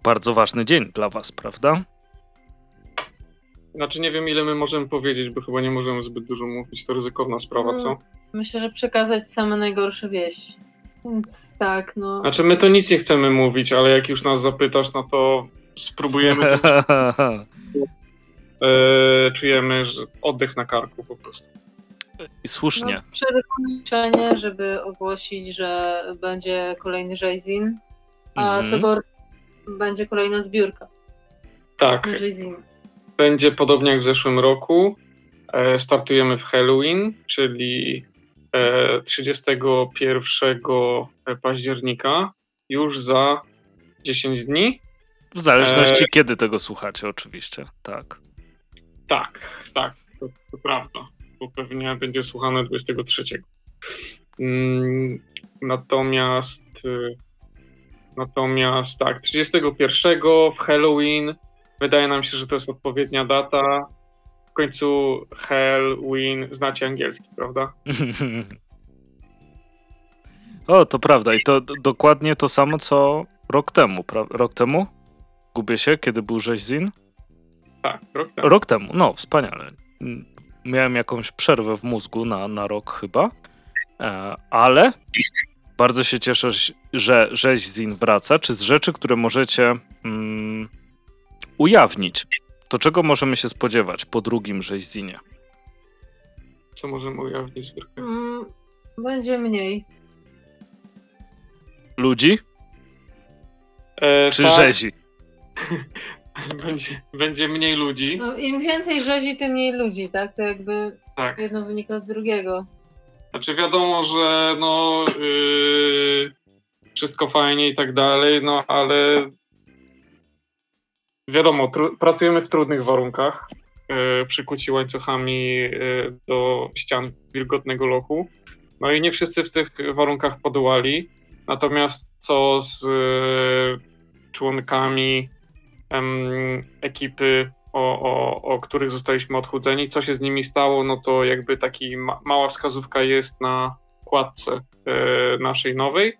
bardzo ważny dzień dla Was, prawda? Znaczy nie wiem ile my możemy powiedzieć, bo chyba nie możemy zbyt dużo mówić, to ryzykowna sprawa, co? Myślę, że przekazać same najgorsze wieści. Więc tak, no. Znaczy my to nic nie chcemy mówić, ale jak już nas zapytasz, no to spróbujemy coś... e, czujemy że oddech na karku po prostu. I słusznie. No, Przerwanie, żeby ogłosić, że będzie kolejny Jayzin, a -hmm. co gorsza, będzie kolejna zbiórka. Tak. Będzie podobnie jak w zeszłym roku. E, startujemy w Halloween, czyli 31 e, października, już za 10 dni. W zależności e... kiedy tego słuchacie, oczywiście, tak. Tak, tak, to, to prawda bo pewnie będzie słuchane 23. Mm, natomiast y, Natomiast tak, 31 w Halloween wydaje nam się, że to jest odpowiednia data. W końcu Halloween znacie angielski, prawda? o, to prawda. I to dokładnie to samo, co rok temu. Rok temu? Gubię się, kiedy był rzeźzin? Tak, rok temu. Rok temu, no, wspaniale. Miałem jakąś przerwę w mózgu na, na rok chyba, e, ale bardzo się cieszę, że rzeźzin wraca. Czy z rzeczy, które możecie mm, ujawnić, to czego możemy się spodziewać po drugim rzeźzinie? Co możemy ujawnić? Mm, będzie mniej. Ludzi? E, Czy tak. rzezi? będzie, będzie mniej ludzi. No, Im więcej rzezi, tym mniej ludzi, tak? To jakby tak. jedno wynika z drugiego. Znaczy wiadomo, że no yy, wszystko fajnie i tak dalej, no ale wiadomo, pracujemy w trudnych warunkach. Yy, przykuci łańcuchami yy, do ścian wilgotnego lochu. No i nie wszyscy w tych warunkach podołali. Natomiast co z yy, członkami ekipy, o, o, o których zostaliśmy odchudzeni. Co się z nimi stało, no to jakby taki ma, mała wskazówka jest na kładce e, naszej nowej,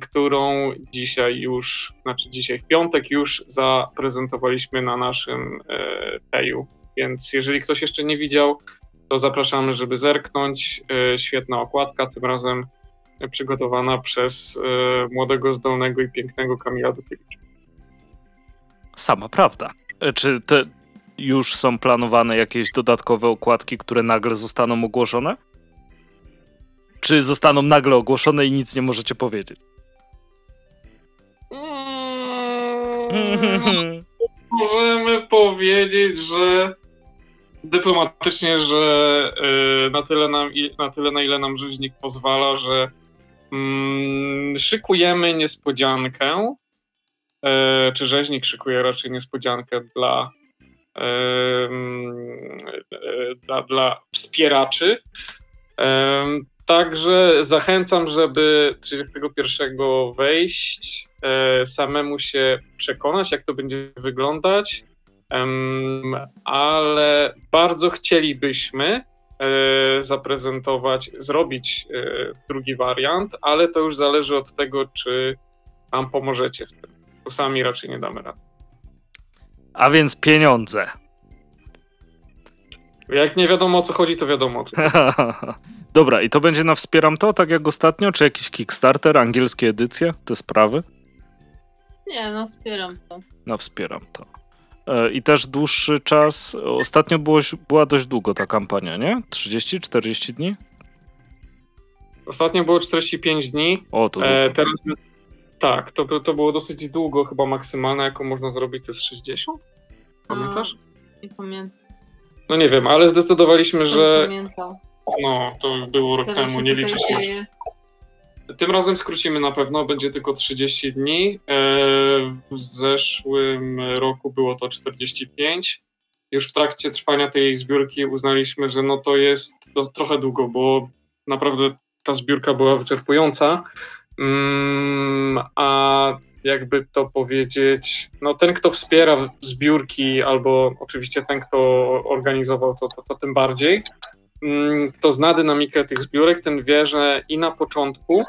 którą dzisiaj już, znaczy dzisiaj w piątek już zaprezentowaliśmy na naszym e, peju. Więc jeżeli ktoś jeszcze nie widział, to zapraszamy, żeby zerknąć. E, świetna okładka, tym razem przygotowana przez młodego, zdolnego i pięknego Kamila Dukiewicza sama prawda. Czy te już są planowane jakieś dodatkowe okładki, które nagle zostaną ogłoszone? Czy zostaną nagle ogłoszone i nic nie możecie powiedzieć? Mm, możemy powiedzieć, że dyplomatycznie, że y, na, tyle nam, na tyle, na ile nam rzeźnik pozwala, że mm, szykujemy niespodziankę E, czy rzeźnik szykuje raczej niespodziankę dla, e, dla, dla wspieraczy. E, także zachęcam, żeby 31 wejść, samemu się przekonać, jak to będzie wyglądać, ale bardzo chcielibyśmy zaprezentować, zrobić drugi wariant, ale to już zależy od tego, czy nam pomożecie w tym sami raczej nie damy rady. A więc pieniądze. Jak nie wiadomo o co chodzi, to wiadomo o co. Dobra, i to będzie na Wspieram To, tak jak ostatnio? Czy jakiś Kickstarter, angielskie edycje, te sprawy? Nie, no Wspieram To. No Wspieram To. E, I też dłuższy czas. Ostatnio było, była dość długo ta kampania, nie? 30-40 dni? Ostatnio było 45 dni. O, to e, teraz tak, to, to było dosyć długo, chyba maksymalne, jaką można zrobić, to jest 60? Pamiętasz? Nie pamiętam. No nie wiem, ale zdecydowaliśmy, że. Pamiętam. No, to było rok Teraz temu, nie liczę się. Tym razem skrócimy na pewno, będzie tylko 30 dni. E, w zeszłym roku było to 45. Już w trakcie trwania tej zbiórki uznaliśmy, że no to jest to trochę długo, bo naprawdę ta zbiórka była wyczerpująca. Mm, a jakby to powiedzieć, no ten, kto wspiera zbiórki, albo oczywiście ten, kto organizował to, to, to tym bardziej, mm, kto zna dynamikę tych zbiórek, ten wie, że i na początku,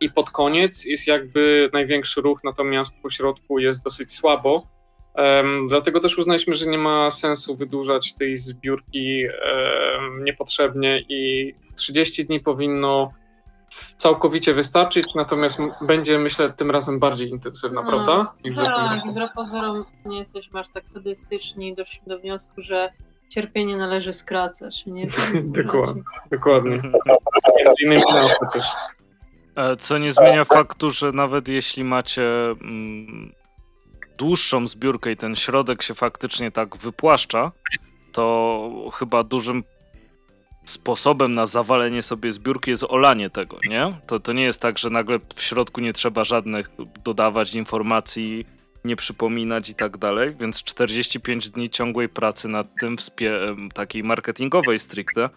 i pod koniec jest jakby największy ruch, natomiast po środku jest dosyć słabo. Um, dlatego też uznaliśmy, że nie ma sensu wydłużać tej zbiórki um, niepotrzebnie i 30 dni powinno całkowicie wystarczyć, natomiast będzie, myślę, tym razem bardziej intensywna, no, prawda? Niż tak, wbrew pozorom nie jesteśmy aż tak sadystyczni, doszliśmy do wniosku, że cierpienie należy skracać. Nie? dokładnie, dokładnie. Między innymi na też. E, co nie zmienia faktu, że nawet jeśli macie mm, dłuższą zbiórkę i ten środek się faktycznie tak wypłaszcza, to chyba dużym sposobem na zawalenie sobie zbiórki jest olanie tego, nie? To, to nie jest tak, że nagle w środku nie trzeba żadnych dodawać informacji, nie przypominać i tak dalej, więc 45 dni ciągłej pracy nad tym, takiej marketingowej stricte,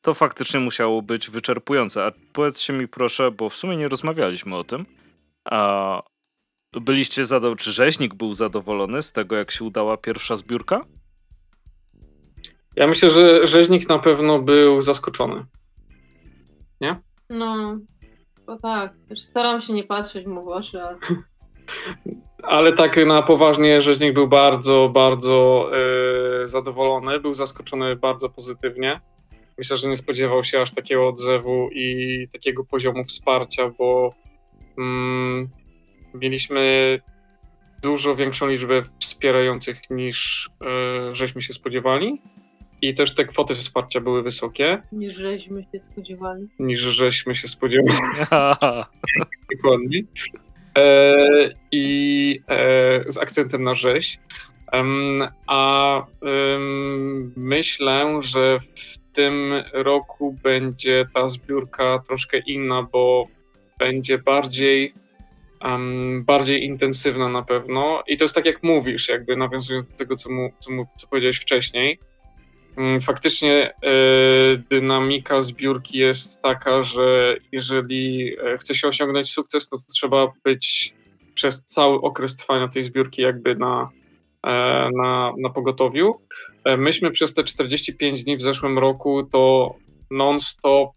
to faktycznie musiało być wyczerpujące. A powiedzcie mi proszę, bo w sumie nie rozmawialiśmy o tym, A byliście zadowoleni, czy rzeźnik był zadowolony z tego, jak się udała pierwsza zbiórka? Ja myślę, że rzeźnik na pewno był zaskoczony. Nie? No, bo tak. Staram się nie patrzeć mu w oczy, ale... ale tak na poważnie rzeźnik był bardzo, bardzo yy, zadowolony. Był zaskoczony bardzo pozytywnie. Myślę, że nie spodziewał się aż takiego odzewu i takiego poziomu wsparcia, bo mm, mieliśmy dużo większą liczbę wspierających niż yy, żeśmy się spodziewali. I też te kwoty wsparcia były wysokie. Niż żeśmy się spodziewali. Niż żeśmy się spodziewali. Dokładnie. E, I e, z akcentem na rzeź. a myślę, że w tym roku będzie ta zbiórka troszkę inna, bo będzie bardziej um, bardziej intensywna na pewno. I to jest tak jak mówisz, jakby nawiązując do tego, co, mu, co, mu, co powiedziałeś wcześniej. Mm, faktycznie e, dynamika zbiórki jest taka, że jeżeli e, chce się osiągnąć sukces, to, to trzeba być przez cały okres trwania tej zbiórki jakby na, e, na, na pogotowiu. Myśmy przez te 45 dni w zeszłym roku to non-stop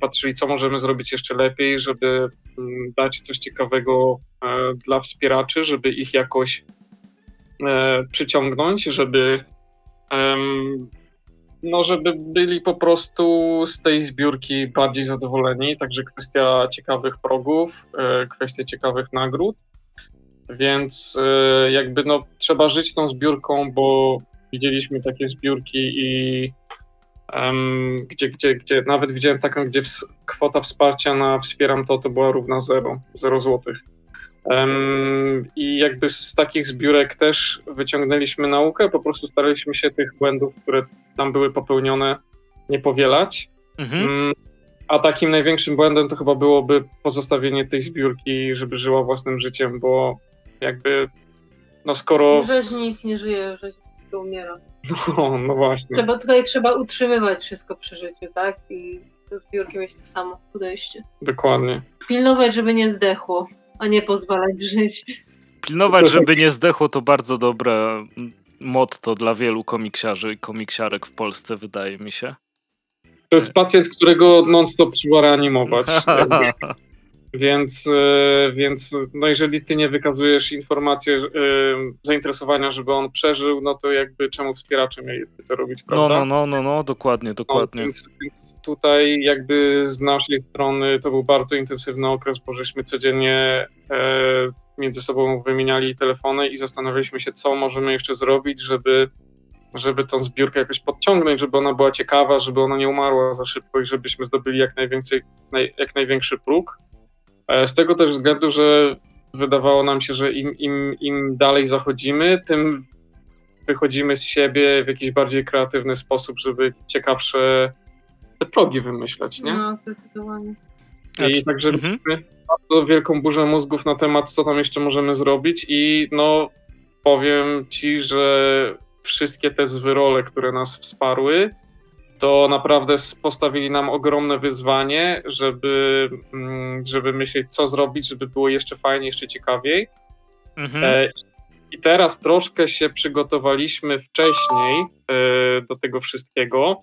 patrzyli, co możemy zrobić jeszcze lepiej, żeby mm, dać coś ciekawego dla wspieraczy, żeby ich jakoś przyciągnąć, żeby no, żeby byli po prostu z tej zbiórki bardziej zadowoleni. Także kwestia ciekawych progów, e, kwestia ciekawych nagród. Więc e, jakby no, trzeba żyć tą zbiórką, bo widzieliśmy takie zbiórki i um, gdzie, gdzie, gdzie nawet widziałem taką, gdzie kwota wsparcia na wspieram to, to była równa zero, zero złotych. I jakby z takich zbiórek też wyciągnęliśmy naukę, po prostu staraliśmy się tych błędów, które tam były popełnione, nie powielać. Mhm. Mm, a takim największym błędem to chyba byłoby pozostawienie tej zbiórki, żeby żyła własnym życiem, bo jakby, no skoro. Rzeź nic nie żyje, rzeź to umiera. No, no właśnie. Trzeba, tutaj trzeba utrzymywać wszystko przy życiu, tak? I do zbiórki mieć to samo podejście. Dokładnie. Pilnować, żeby nie zdechło a nie pozwalać żyć. Pilnować, żeby nie zdechło, to bardzo dobre motto dla wielu komiksiarzy i komiksiarek w Polsce, wydaje mi się. To jest pacjent, którego non-stop trzeba reanimować. Więc, e, więc no jeżeli ty nie wykazujesz informacji e, zainteresowania, żeby on przeżył, no to jakby czemu wspieracze mieliby to robić, no, prawda? No, no, no, no, no dokładnie, dokładnie. No, więc, więc, tutaj jakby z naszej strony to był bardzo intensywny okres, bo żeśmy codziennie e, między sobą wymieniali telefony i zastanawialiśmy się, co możemy jeszcze zrobić, żeby żeby tą zbiórkę jakoś podciągnąć, żeby ona była ciekawa, żeby ona nie umarła za szybko i żebyśmy zdobyli jak, najwięcej, naj, jak największy próg. E, z tego też względu, że wydawało nam się, że im, im, im dalej zachodzimy, tym wychodzimy z siebie w jakiś bardziej kreatywny sposób, żeby ciekawsze te progi wymyślać, nie? No, zdecydowanie. I znaczy, także mhm. bardzo wielką burzę mózgów na temat, co tam jeszcze możemy zrobić i no powiem ci, że wszystkie te zwyrole, które nas wsparły, to naprawdę postawili nam ogromne wyzwanie, żeby, mm, żeby myśleć, co zrobić, żeby było jeszcze fajniej, jeszcze ciekawiej. Mhm. E, I teraz troszkę się przygotowaliśmy wcześniej e, do tego wszystkiego.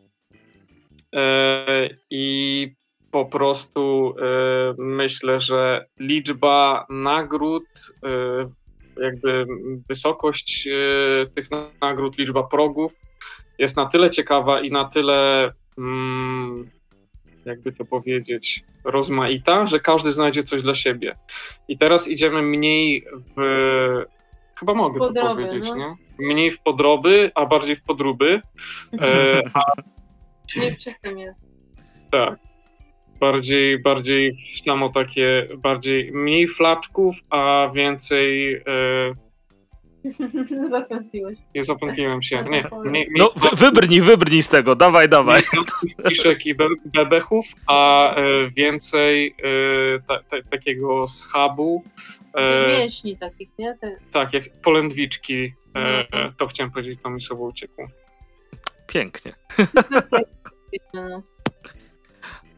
E, I po prostu myślę, że liczba nagród, jakby wysokość tych nagród, liczba progów jest na tyle ciekawa i na tyle, mm, jakby to powiedzieć, rozmaita, że każdy znajdzie coś dla siebie. I teraz idziemy mniej w. Chyba mogę podroby, to powiedzieć, no. nie? Mniej w podroby, a bardziej w podróby. E, a... Mniej w czystym jest. Tak. Bardziej, bardziej w samo takie, bardziej mniej flaczków, a więcej e, Zapętliłeś. Nie zapętliłem się. Nie, nie, no, wy, wybrnij, wybrnij z tego, dawaj, dawaj. Piszek i be, bebechów, a e, więcej e, ta, ta, takiego schabu. E, mięśni takich, nie? Te... Tak, jak polędwiczki. E, no. to chciałem powiedzieć, to mi sobie uciekło. Pięknie.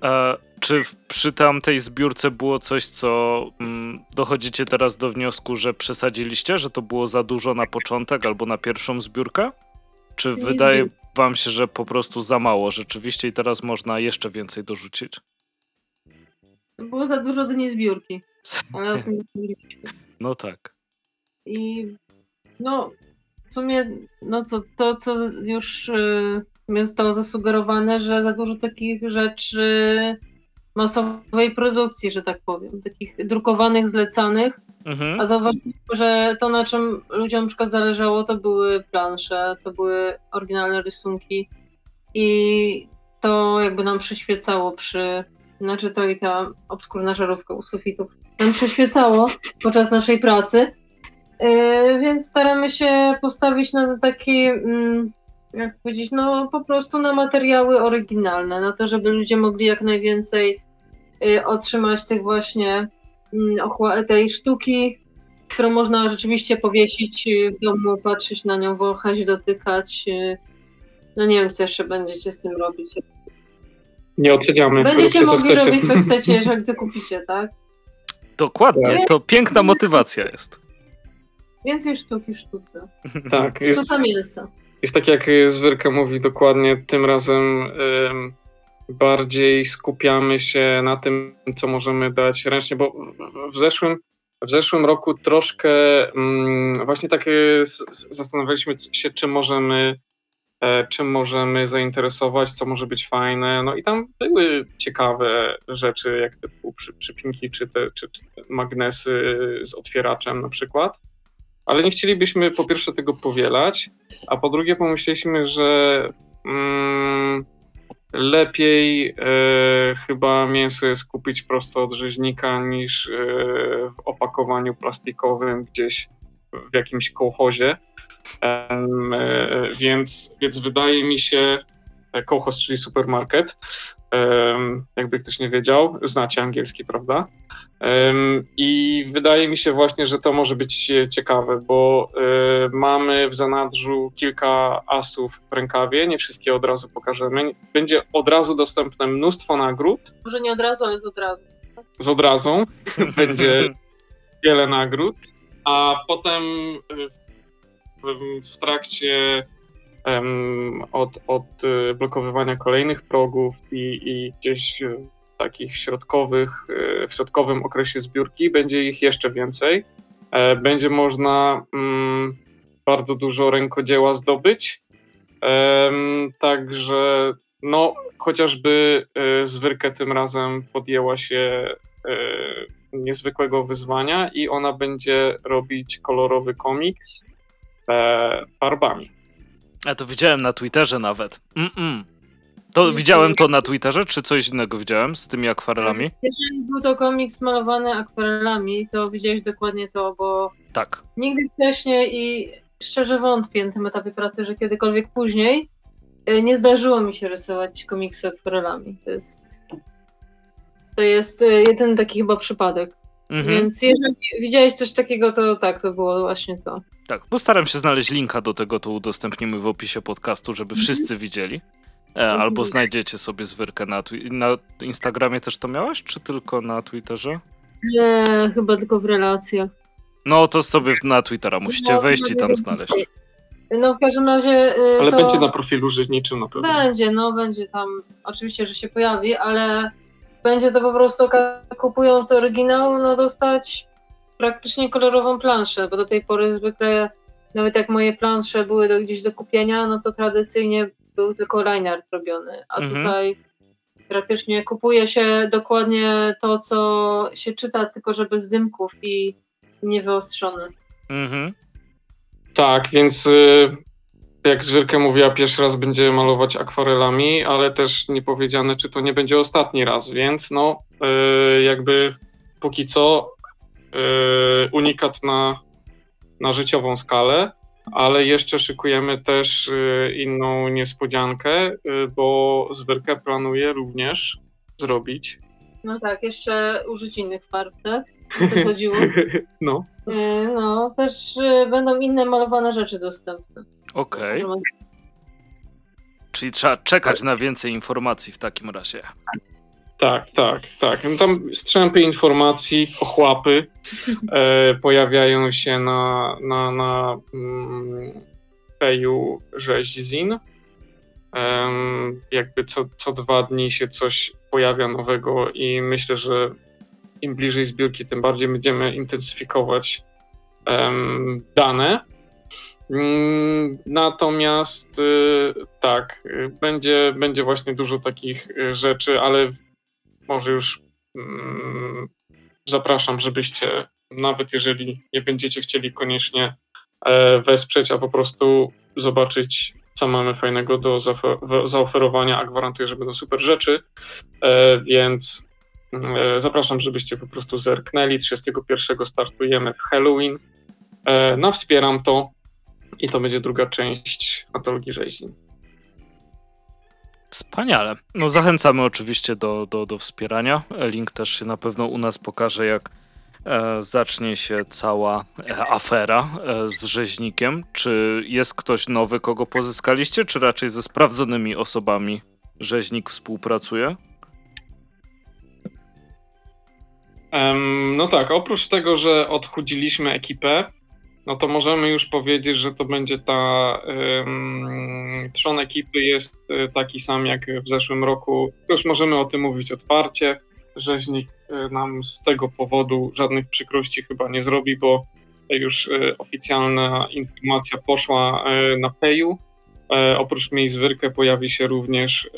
E, czy przy tamtej zbiórce było coś, co mm, dochodzicie teraz do wniosku, że przesadziliście, że to było za dużo na początek albo na pierwszą zbiórkę? Czy wydaje wam się, że po prostu za mało rzeczywiście i teraz można jeszcze więcej dorzucić? Było za dużo do niezbiórki, ale o tym nie No tak. I no, w sumie, no co, to co już yy, zostało zasugerowane, że za dużo takich rzeczy masowej produkcji, że tak powiem, takich drukowanych, zlecanych, mhm. a zauważyliśmy, że to na czym ludziom na przykład zależało, to były plansze, to były oryginalne rysunki i to jakby nam przyświecało przy, znaczy to i ta obskurna żarówka u sufitu, nam przyświecało podczas naszej pracy, yy, więc staramy się postawić na taki, mm, jak to powiedzieć, no po prostu na materiały oryginalne, na to, żeby ludzie mogli jak najwięcej Y, otrzymać tych właśnie mm, tej sztuki, którą można rzeczywiście powiesić y, w domu, patrzeć na nią, wąchać, dotykać. Y. No nie wiem, co jeszcze będziecie z tym robić. Nie oceniamy. Będziecie mogli co robić, co chcecie, jeżeli to kupicie, tak? Dokładnie, to piękna motywacja jest. Więcej sztuki w sztuce. Tak. Jest, Sztuka mięsa. Jest tak, jak Zwyrka mówi dokładnie, tym razem bardziej skupiamy się na tym, co możemy dać ręcznie, bo w zeszłym, w zeszłym roku troszkę mm, właśnie tak zastanawialiśmy się, czym możemy, e, czym możemy zainteresować, co może być fajne. No i tam były ciekawe rzeczy, jak typu przy, przypinki czy te, czy, czy magnesy z otwieraczem na przykład. Ale nie chcielibyśmy po pierwsze tego powielać, a po drugie pomyśleliśmy, że mm, lepiej e, chyba mięso jest kupić prosto od rzeźnika niż e, w opakowaniu plastikowym gdzieś w jakimś kołchozie. E, więc, więc wydaje mi się, e, kołchoz, czyli supermarket, jakby ktoś nie wiedział, znacie angielski, prawda? I wydaje mi się właśnie, że to może być ciekawe, bo e, mamy w zanadrzu kilka asów w rękawie, nie wszystkie od razu pokażemy. Będzie od razu dostępne mnóstwo nagród. Może nie od razu, ale z od razu. Z od razu będzie wiele nagród, a potem w trakcie od, od y, blokowywania kolejnych progów i, i gdzieś w takich środkowych, y, w środkowym okresie zbiórki będzie ich jeszcze więcej. E, będzie można mm, bardzo dużo rękodzieła zdobyć. Także no, chociażby y, Zwyrkę tym razem podjęła się niezwykłego wyzwania i ona będzie robić kolorowy komiks e, farbami. Ja to widziałem na Twitterze nawet. Mm-mm. To widziałem to na Twitterze, czy coś innego widziałem z tymi akwarelami? Jeżeli był to komiks malowany akwarelami, to widziałeś dokładnie to, bo tak. nigdy wcześniej i szczerze wątpię na tym etapie pracy, że kiedykolwiek później e, nie zdarzyło mi się rysować komiksu akwarelami. To jest, to jest e, jeden taki chyba przypadek. Mhm. Więc jeżeli widziałeś coś takiego, to tak, to było właśnie to. Tak, postaram się znaleźć linka do tego, to udostępnimy w opisie podcastu, żeby mhm. wszyscy widzieli. E, albo znajdziecie sobie zwyrkę na, na Instagramie też to miałaś, czy tylko na Twitterze? Nie, chyba tylko w relacjach. No to sobie na Twittera musicie no, wejść i tam znaleźć. No w każdym razie. Y, ale to... będzie na profilu rzeźniczym na pewno. Będzie, no będzie tam. Oczywiście, że się pojawi, ale będzie to po prostu kupując oryginał, no dostać praktycznie kolorową planszę, bo do tej pory zwykle nawet jak moje plansze były do, gdzieś do kupienia, no to tradycyjnie był tylko line robiony, a mhm. tutaj praktycznie kupuje się dokładnie to, co się czyta, tylko że bez dymków i niewyostrzone. Mhm. Tak, więc y, jak Zwyrkę mówiła, pierwszy raz będzie malować akwarelami, ale też nie powiedziane, czy to nie będzie ostatni raz, więc no y, jakby póki co y, unikat na, na życiową skalę, ale jeszcze szykujemy też y, inną niespodziankę, bo Zwyrkę planuje również zrobić. No tak, jeszcze użyć innych farb, tak? to chodziło. No. No, też będą inne malowane rzeczy dostępne. Okej. Okay. Czyli trzeba czekać na więcej informacji w takim razie. Tak, tak, tak. No tam strzępy informacji, ochłapy e, pojawiają się na, na, na mm, peju rzeźzin. E, jakby co, co dwa dni się coś pojawia nowego i myślę, że im bliżej zbiórki, tym bardziej będziemy intensyfikować e, dane. Mm, natomiast y, tak, y, będzie, będzie właśnie dużo takich y, rzeczy, ale może już mm, zapraszam, żebyście nawet jeżeli nie będziecie chcieli koniecznie e, wesprzeć, a po prostu zobaczyć, co mamy fajnego do zaoferowania, a gwarantuję, że będą super rzeczy, e, więc e, zapraszam, żebyście po prostu zerknęli. 31 startujemy w Halloween. No, wspieram to i to będzie druga część antologii rzeźni. Wspaniale. No zachęcamy oczywiście do, do, do wspierania. Link też się na pewno u nas pokaże, jak e, zacznie się cała e, afera e, z rzeźnikiem. Czy jest ktoś nowy, kogo pozyskaliście, czy raczej ze sprawdzonymi osobami rzeźnik współpracuje? Um, no tak, oprócz tego, że odchudziliśmy ekipę, no to możemy już powiedzieć, że to będzie ta um, trzon ekipy jest e, taki sam jak w zeszłym roku. Już możemy o tym mówić otwarcie. Rzeźnik e, nam z tego powodu żadnych przykrości chyba nie zrobi, bo już e, oficjalna informacja poszła na Peju. Oprócz miejsc Wyrkę pojawi się również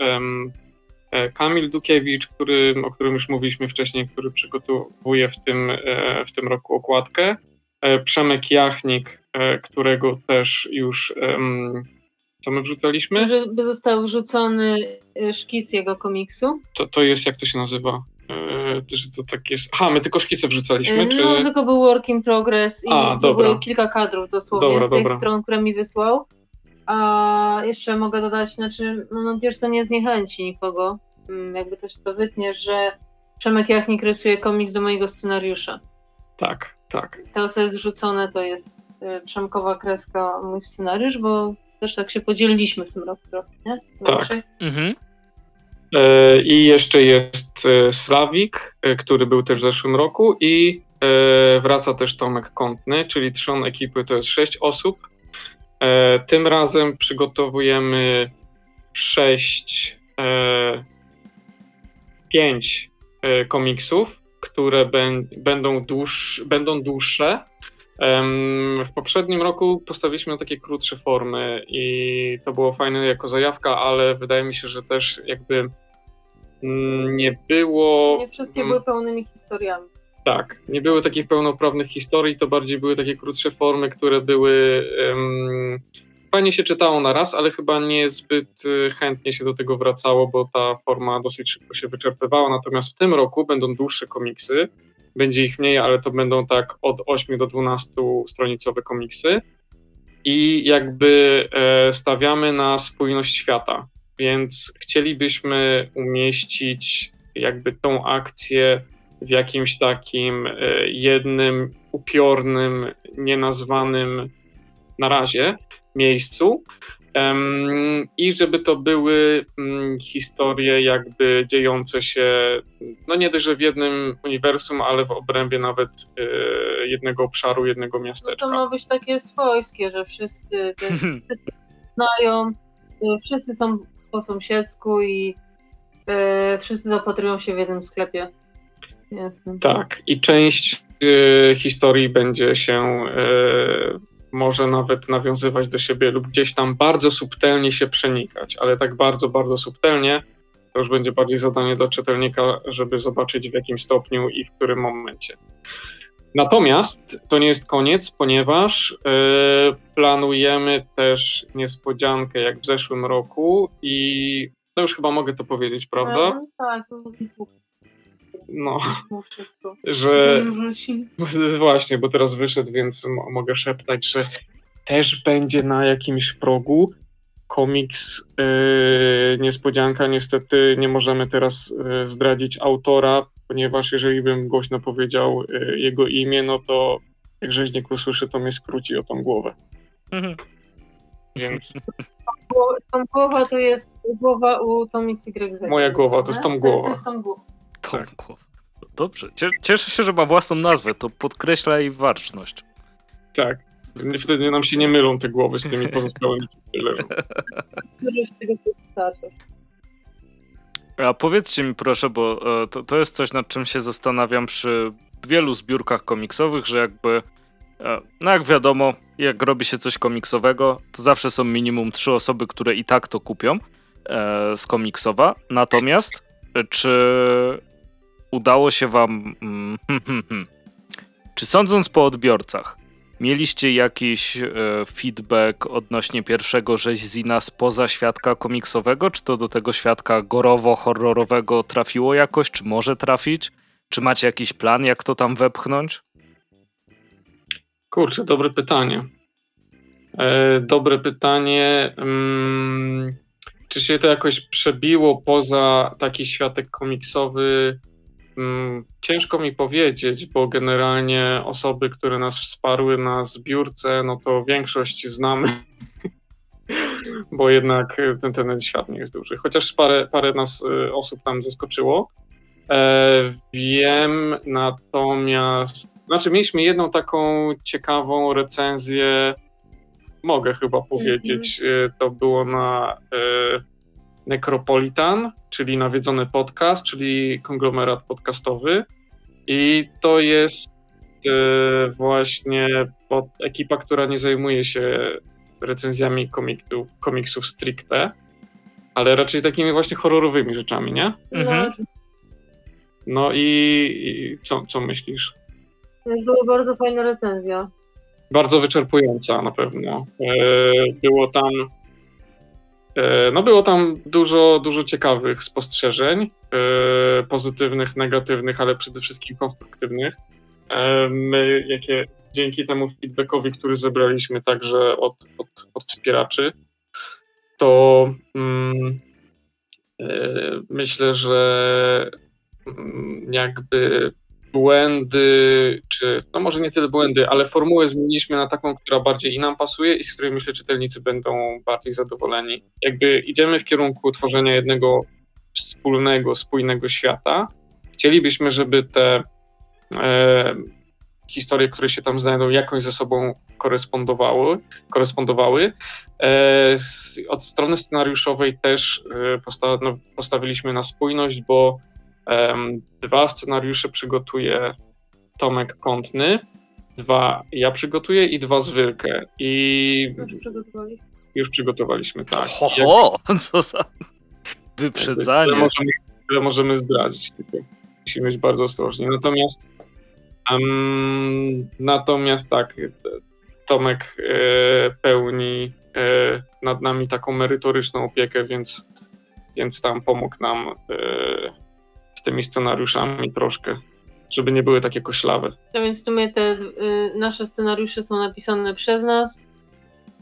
Kamil Dukiewicz, który, o którym już mówiliśmy wcześniej, który przygotowuje w tym, w tym roku okładkę. E, Przemek Jachnik, e, którego też już co my wrzucaliśmy? Żeby został wrzucony e, szkic jego komiksu. To, to jest, jak to się nazywa? że to tak jest. Aha, my tylko szkice wrzucaliśmy? No, czy... tylko był work in progress i A, było kilka kadrów dosłownie dobra, z tych dobra. stron, które mi wysłał. A jeszcze mogę dodać, znaczy, mam nadzieję, że to nie zniechęci nikogo. Mm, jakby coś to wytnie, że Przemek Jachnik rysuje komiks do mojego scenariusza. Tak, tak. To, co jest wrzucone, to jest y, Przemkowa kreska, mój scenariusz, bo też tak się podzieliliśmy w tym roku trochę, nie? Tak. Mhm. E, I jeszcze jest e, Slawik, e, który był też w zeszłym roku i wraca też Tomek Kątny, czyli trzon ekipy to jest sześć osób. Tym razem przygotowujemy sześć, pięć komiksów które będą, dłuż, będą dłuższe. W poprzednim roku postawiliśmy na takie krótsze formy i to było fajne jako zajawka, ale wydaje mi się, że też jakby mm, nie było. Nie wszystkie były pełnymi historiami. Tak, nie były takich pełnoprawnych historii, to bardziej były takie krótsze formy, które były um, fajnie się czytało na raz, ale chyba niezbyt y, chętnie się do tego wracało, bo ta forma dosyć szybko się wyczerpywała. Natomiast w tym roku będą dłuższe komiksy, będzie ich mniej, ale to będą tak od 8 do 12 stronicowe komiksy. I jakby e, stawiamy na spójność świata, więc chcielibyśmy umieścić jakby tą akcję w jakimś takim e, jednym upiornym, nienazwanym na razie miejscu. I żeby to były mm, historie jakby dziejące się, no nie dość, że w jednym uniwersum, ale w obrębie nawet e, jednego obszaru, jednego miasteczka. No to ma być takie swojskie, że wszyscy, wszyscy znają, wszyscy są po sąsiedzku i e, wszyscy zapatrują się w jednym sklepie. Jasne. Tak, i część e, historii będzie się może nawet nawiązywać do siebie lub gdzieś tam bardzo subtelnie się przenikać, ale tak bardzo, bardzo subtelnie, to już będzie bardziej zadanie dla czytelnika, żeby zobaczyć w jakim stopniu i w którym momencie. Natomiast to nie jest koniec, ponieważ yy, planujemy też niespodziankę jak w zeszłym roku i to już chyba mogę to powiedzieć, prawda? tak, no, że właśnie, bo teraz wyszedł, więc mogę szeptać, że też będzie na jakimś progu komiks yy, niespodzianka. Niestety nie możemy teraz yy, zdradzić autora, ponieważ jeżeli bym głośno powiedział yy, jego imię, no to jak rzeźnik usłyszy, to mnie skróci o tą głowę. Mhm. Więc Tom głowa to jest głowa u Tomix YZ. Moja głowa, to jest Tom głowa. To jest Tom głowa. Tom głowa. Dobrze. Cieszę się, że ma własną nazwę. To podkreśla jej ważność. Tak. Wtedy nam się nie mylą te głowy z tymi pozostałymi, leżą. A powiedzcie mi proszę, bo e, to, to jest coś, nad czym się zastanawiam przy wielu zbiórkach komiksowych, że jakby, e, no jak wiadomo, jak robi się coś komiksowego, to zawsze są minimum trzy osoby, które i tak to kupią e, z komiksowa. Natomiast, czy udało się wam. Hmm, hmm, hmm. Czy sądząc po odbiorcach, mieliście jakiś e, feedback odnośnie pierwszego rzeźzina spoza świadka komiksowego? Czy to do tego świadka gorowo-horrorowego trafiło jakoś? Czy może trafić? Czy macie jakiś plan, jak to tam wepchnąć? Kurczę, dobre pytanie. E, dobre pytanie. Hmm, czy się to jakoś przebiło poza taki światek komiksowy? Hmm, ciężko mi powiedzieć, bo generalnie osoby, które nas wsparły na zbiórce, no to większość znamy, bo jednak ten, ten świat nie jest duży. Chociaż parę, parę nas y, osób tam zaskoczyło. E, wiem natomiast, znaczy mieliśmy jedną taką ciekawą recenzję, mogę chyba powiedzieć, mm -hmm. to było na e, Necropolitan, czyli nawiedzony podcast, czyli konglomerat podcastowy i to jest e, właśnie ekipa, która nie zajmuje się recenzjami komiksów, komiksów stricte, ale raczej takimi właśnie horrorowymi rzeczami, nie? Mhm. No, i, i co, co myślisz? To była bardzo fajna recenzja. Bardzo wyczerpująca na pewno. E, było tam no było tam dużo, dużo ciekawych spostrzeżeń, e, pozytywnych, negatywnych, ale przede wszystkim konstruktywnych. My, jakie dzięki temu feedbackowi, który zebraliśmy także od, od, od wspieraczy, to mm, myślę, że Mm, jakby błędy, czy no może nie tyle błędy, ale formułę zmieniliśmy na taką, która bardziej i nam pasuje i z której myślę czytelnicy będą bardziej zadowoleni. Jakby idziemy w kierunku tworzenia jednego wspólnego, spójnego świata. Chcielibyśmy, żeby te e, historie, które się tam znajdą, jakoś ze sobą korespondowały. korespondowały. E, z, od strony scenariuszowej też e, no, postawiliśmy na spójność, bo Dwa scenariusze przygotuje Tomek Kątny, dwa ja przygotuję i dwa z Wylkę. I już przygotowali. Już przygotowaliśmy, tak. Ho, ho, Jak... co za wyprzedzanie. Tyle możemy, tyle możemy zdradzić, tylko musimy być bardzo ostrożni. Natomiast um, natomiast tak, Tomek e, pełni e, nad nami taką merytoryczną opiekę, więc, więc tam pomógł nam e, z tymi scenariuszami troszkę, żeby nie były takie koślawe. To więc w sumie te y, nasze scenariusze są napisane przez nas,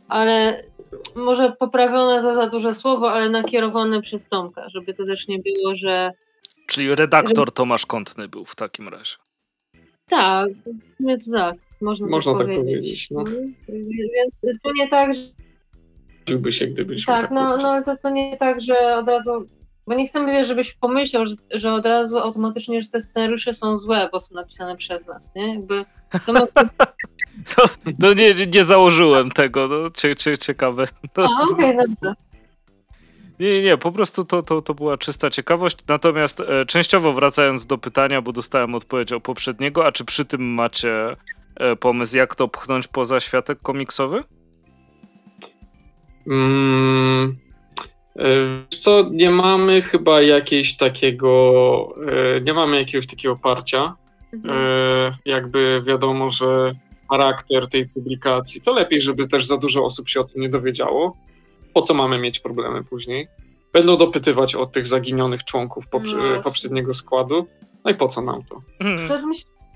ale może poprawione za za duże słowo, ale nakierowane przez Tomka, żeby to też nie było, że... Czyli redaktor Tomasz Kątny był w takim razie. Tak, więc tak, można, można tak, tak powiedzieć. powiedzieć no. Więc to nie tak, że... Się, gdybyśmy tak, tak no, no to, to nie tak, że od razu bo nie chcemy, wiesz, żebyś pomyślał, że, że od razu automatycznie, że te scenariusze są złe, bo są napisane przez nas, nie? Jakby to, ma... to, to nie, nie założyłem tego, no, cie, cie, ciekawe. No. A, okej, okay, dobrze. Nie, nie, nie, po prostu to, to, to była czysta ciekawość. Natomiast e, częściowo wracając do pytania, bo dostałem odpowiedź o poprzedniego, a czy przy tym macie e, pomysł, jak to pchnąć poza światek komiksowy? Mm, co, nie mamy chyba jakiegoś takiego, e, nie mamy jakiegoś takiego oparcia. Mhm. E, jakby wiadomo, że charakter tej publikacji, to lepiej, żeby też za dużo osób się o tym nie dowiedziało. Po co mamy mieć problemy później? Będą dopytywać o tych zaginionych członków no poprzedniego składu. No i po co nam to? Mhm.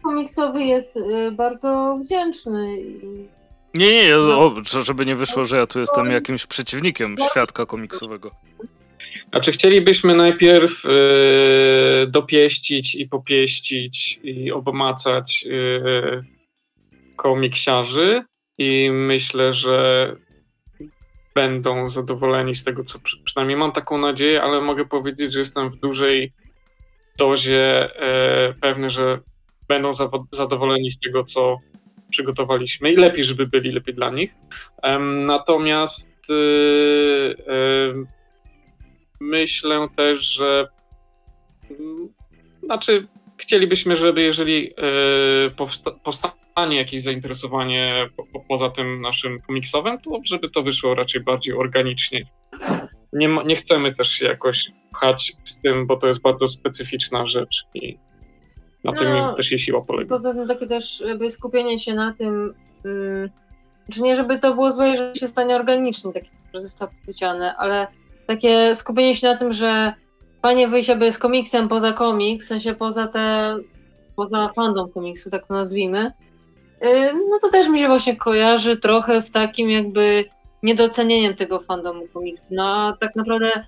komiksowy jest y, bardzo wdzięczny nie, nie, nie o, żeby nie wyszło, że ja tu jestem jakimś przeciwnikiem świadka komiksowego. Znaczy chcielibyśmy najpierw yy, dopieścić i popieścić i obmacać yy, komiksiarzy i myślę, że będą zadowoleni z tego, co przynajmniej mam taką nadzieję, ale mogę powiedzieć, że jestem w dużej dozie e, pewny, że będą zadowoleni z tego, co przygotowaliśmy i lepiej, żeby byli lepiej dla nich. Natomiast y, myślę też, że mm, znaczy chcielibyśmy, żeby jeżeli powsta powstanie jakieś zainteresowanie po, poza tym naszym komiksowym, to żeby to wyszło raczej bardziej organicznie. Nie, nie chcemy też się jakoś pchać z tym, bo to jest bardzo specyficzna rzecz i na tym no, też jej siła polega. Poza tym takie też jakby skupienie się na tym, um, czy nie żeby to było złe, że się stanie organicznie, takie, że zostało powiedziane, ale takie skupienie się na tym, że fajnie wyjść jakby z komiksem poza komiks, w sensie poza te, poza fandom komiksu, tak to nazwijmy, no to też mi się właśnie kojarzy trochę z takim jakby niedocenieniem tego fandomu komiksu. No a tak naprawdę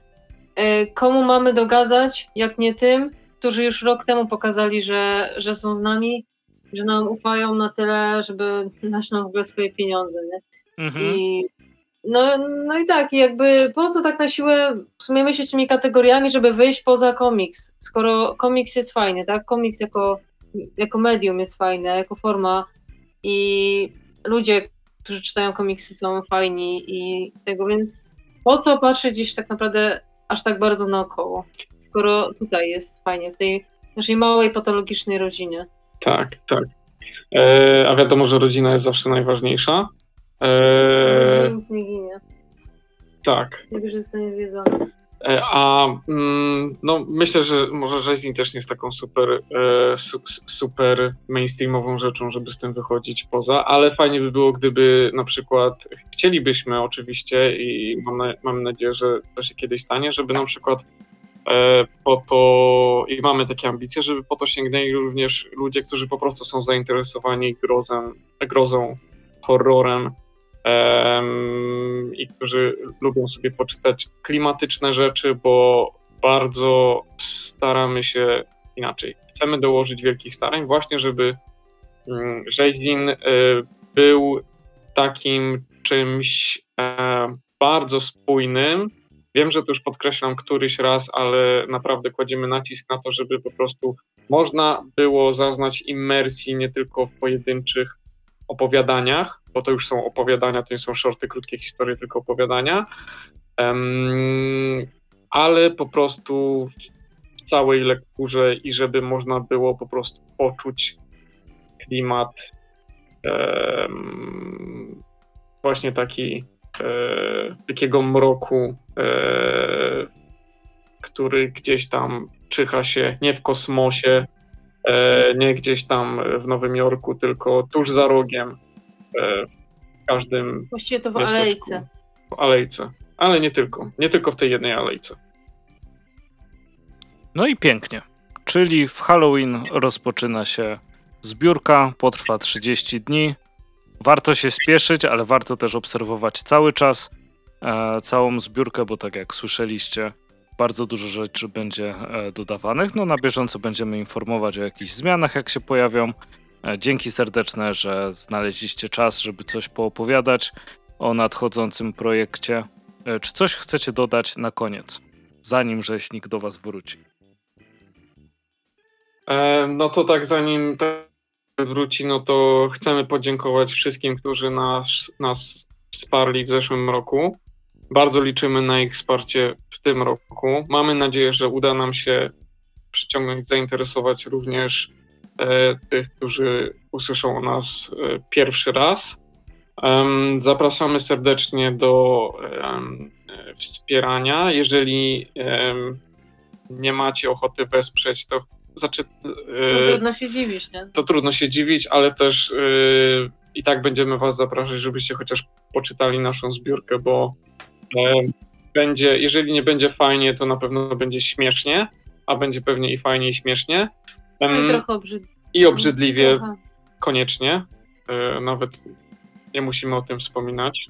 y, komu mamy dogadzać, jak nie tym, którzy już rok temu pokazali, że, że są z nami, że nam ufają na tyle, żeby dać nam w ogóle swoje pieniądze, nie? Mhm. I no, no i tak, jakby po co tak na siłę w sumie myśleć tymi kategoriami, żeby wyjść poza komiks, skoro komiks jest fajny, tak? Komiks jako, jako medium jest fajny, jako forma i ludzie, którzy czytają komiksy są fajni i tego, więc po co patrzeć gdzieś tak naprawdę aż tak bardzo naokoło, skoro tutaj jest fajnie, w tej naszej małej, patologicznej rodzinie. Tak, tak. E, a wiadomo, że rodzina jest zawsze najważniejsza. E, nic nie ginie. Tak. Nie że zostanie zjedzony. E, a mm, no, myślę, że może Rzezin też nie jest taką super, e, su, super mainstreamową rzeczą, żeby z tym wychodzić poza, ale fajnie by było, gdyby na przykład chcielibyśmy oczywiście i mam, na, mam nadzieję, że to się kiedyś stanie, żeby na przykład e, po to i mamy takie ambicje, żeby po to sięgnęli również ludzie, którzy po prostu są zainteresowani grozem, grozą, horrorem, i którzy lubią sobie poczytać klimatyczne rzeczy, bo bardzo staramy się inaczej. Chcemy dołożyć wielkich starań właśnie, żeby mm, Rzezin y, był takim czymś e, bardzo spójnym. Wiem, że to już podkreślam któryś raz, ale naprawdę kładziemy nacisk na to, żeby po prostu można było zaznać imersji nie tylko w pojedynczych opowiadaniach, bo to już są opowiadania, to nie są shorty, krótkie historie, tylko opowiadania, um, ale po prostu w całej lekturze i żeby można było po prostu poczuć klimat um, właśnie taki e, takiego mroku, e, który gdzieś tam czyha się nie w kosmosie, nie gdzieś tam w Nowym Jorku, tylko tuż za rogiem, E, w każdym. Właściwie to w alejce. W alejce. Ale nie tylko. Nie tylko w tej jednej alejce. No i pięknie. Czyli w Halloween rozpoczyna się zbiórka, potrwa 30 dni. Warto się spieszyć, ale warto też obserwować cały czas e, całą zbiórkę, bo tak jak słyszeliście, bardzo dużo rzeczy będzie e, dodawanych. No na bieżąco będziemy informować o jakichś zmianach, jak się pojawią. E, dzięki serdeczne, że znaleźliście czas, żeby coś poopowiadać o nadchodzącym projekcie. E, czy coś chcecie dodać na koniec, zanim rzeźnik do Was wróci? No to tak, zanim wróci, no to chcemy podziękować wszystkim, którzy nas, nas wsparli w zeszłym roku. Bardzo liczymy na ich wsparcie w tym roku. Mamy nadzieję, że uda nam się przyciągnąć, zainteresować również E, tych, którzy usłyszą o nas e, pierwszy raz. Zapraszamy serdecznie do wspierania. Jeżeli nie macie ochoty wesprzeć, to znaczy. To trudno się dziwić, nie? To trudno się dziwić, ale też i tak będziemy Was zapraszać, żebyście chociaż poczytali naszą zbiórkę, bo będzie, jeżeli nie będzie fajnie, to na pewno będzie śmiesznie, a będzie pewnie i fajnie i śmiesznie. No i trochę obrzydliwie. I obrzydliwie, trochę. koniecznie. E, nawet nie musimy o tym wspominać.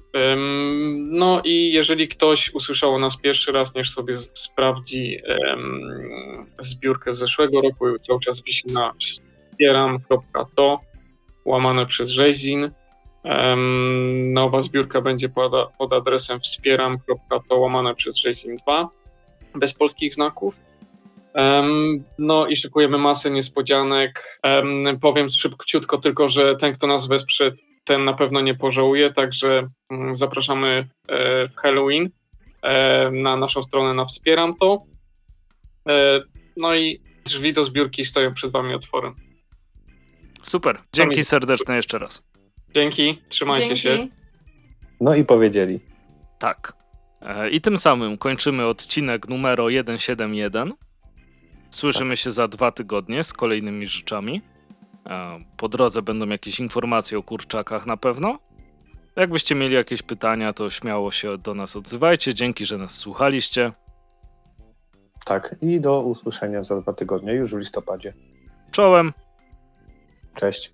No i jeżeli ktoś usłyszał o nas pierwszy raz, niech sobie sprawdzi zbiórkę z zeszłego roku. Cały czas wisi na wspieram.to łamane przez rzezin. Nowa zbiórka będzie pod, adresem wspieram.to łamane przez 6 bez polskich znaków. No i szykujemy masę niespodzianek. Powiem szybciutko tylko, że ten, kto nas wesprze, ten na pewno nie pożałuje, także mm, zapraszamy e, w Halloween e, na naszą stronę na Wspieram to. E, no i drzwi do zbiórki stoją przed wami otworem. Super. Dzięki serdeczne jeszcze raz. Dzięki, trzymajcie Dzięki. się. No i powiedzieli. Tak. I tym samym kończymy odcinek numer 171. Słyszymy tak. się za dwa tygodnie z kolejnymi rzeczami. Po drodze będą jakieś informacje o kurczakach na pewno. Jakbyście mieli jakieś pytania, to śmiało się do nas odzywajcie. Dzięki, że nas słuchaliście. Tak, i do usłyszenia za dwa tygodnie, już w listopadzie. Czołem. Cześć.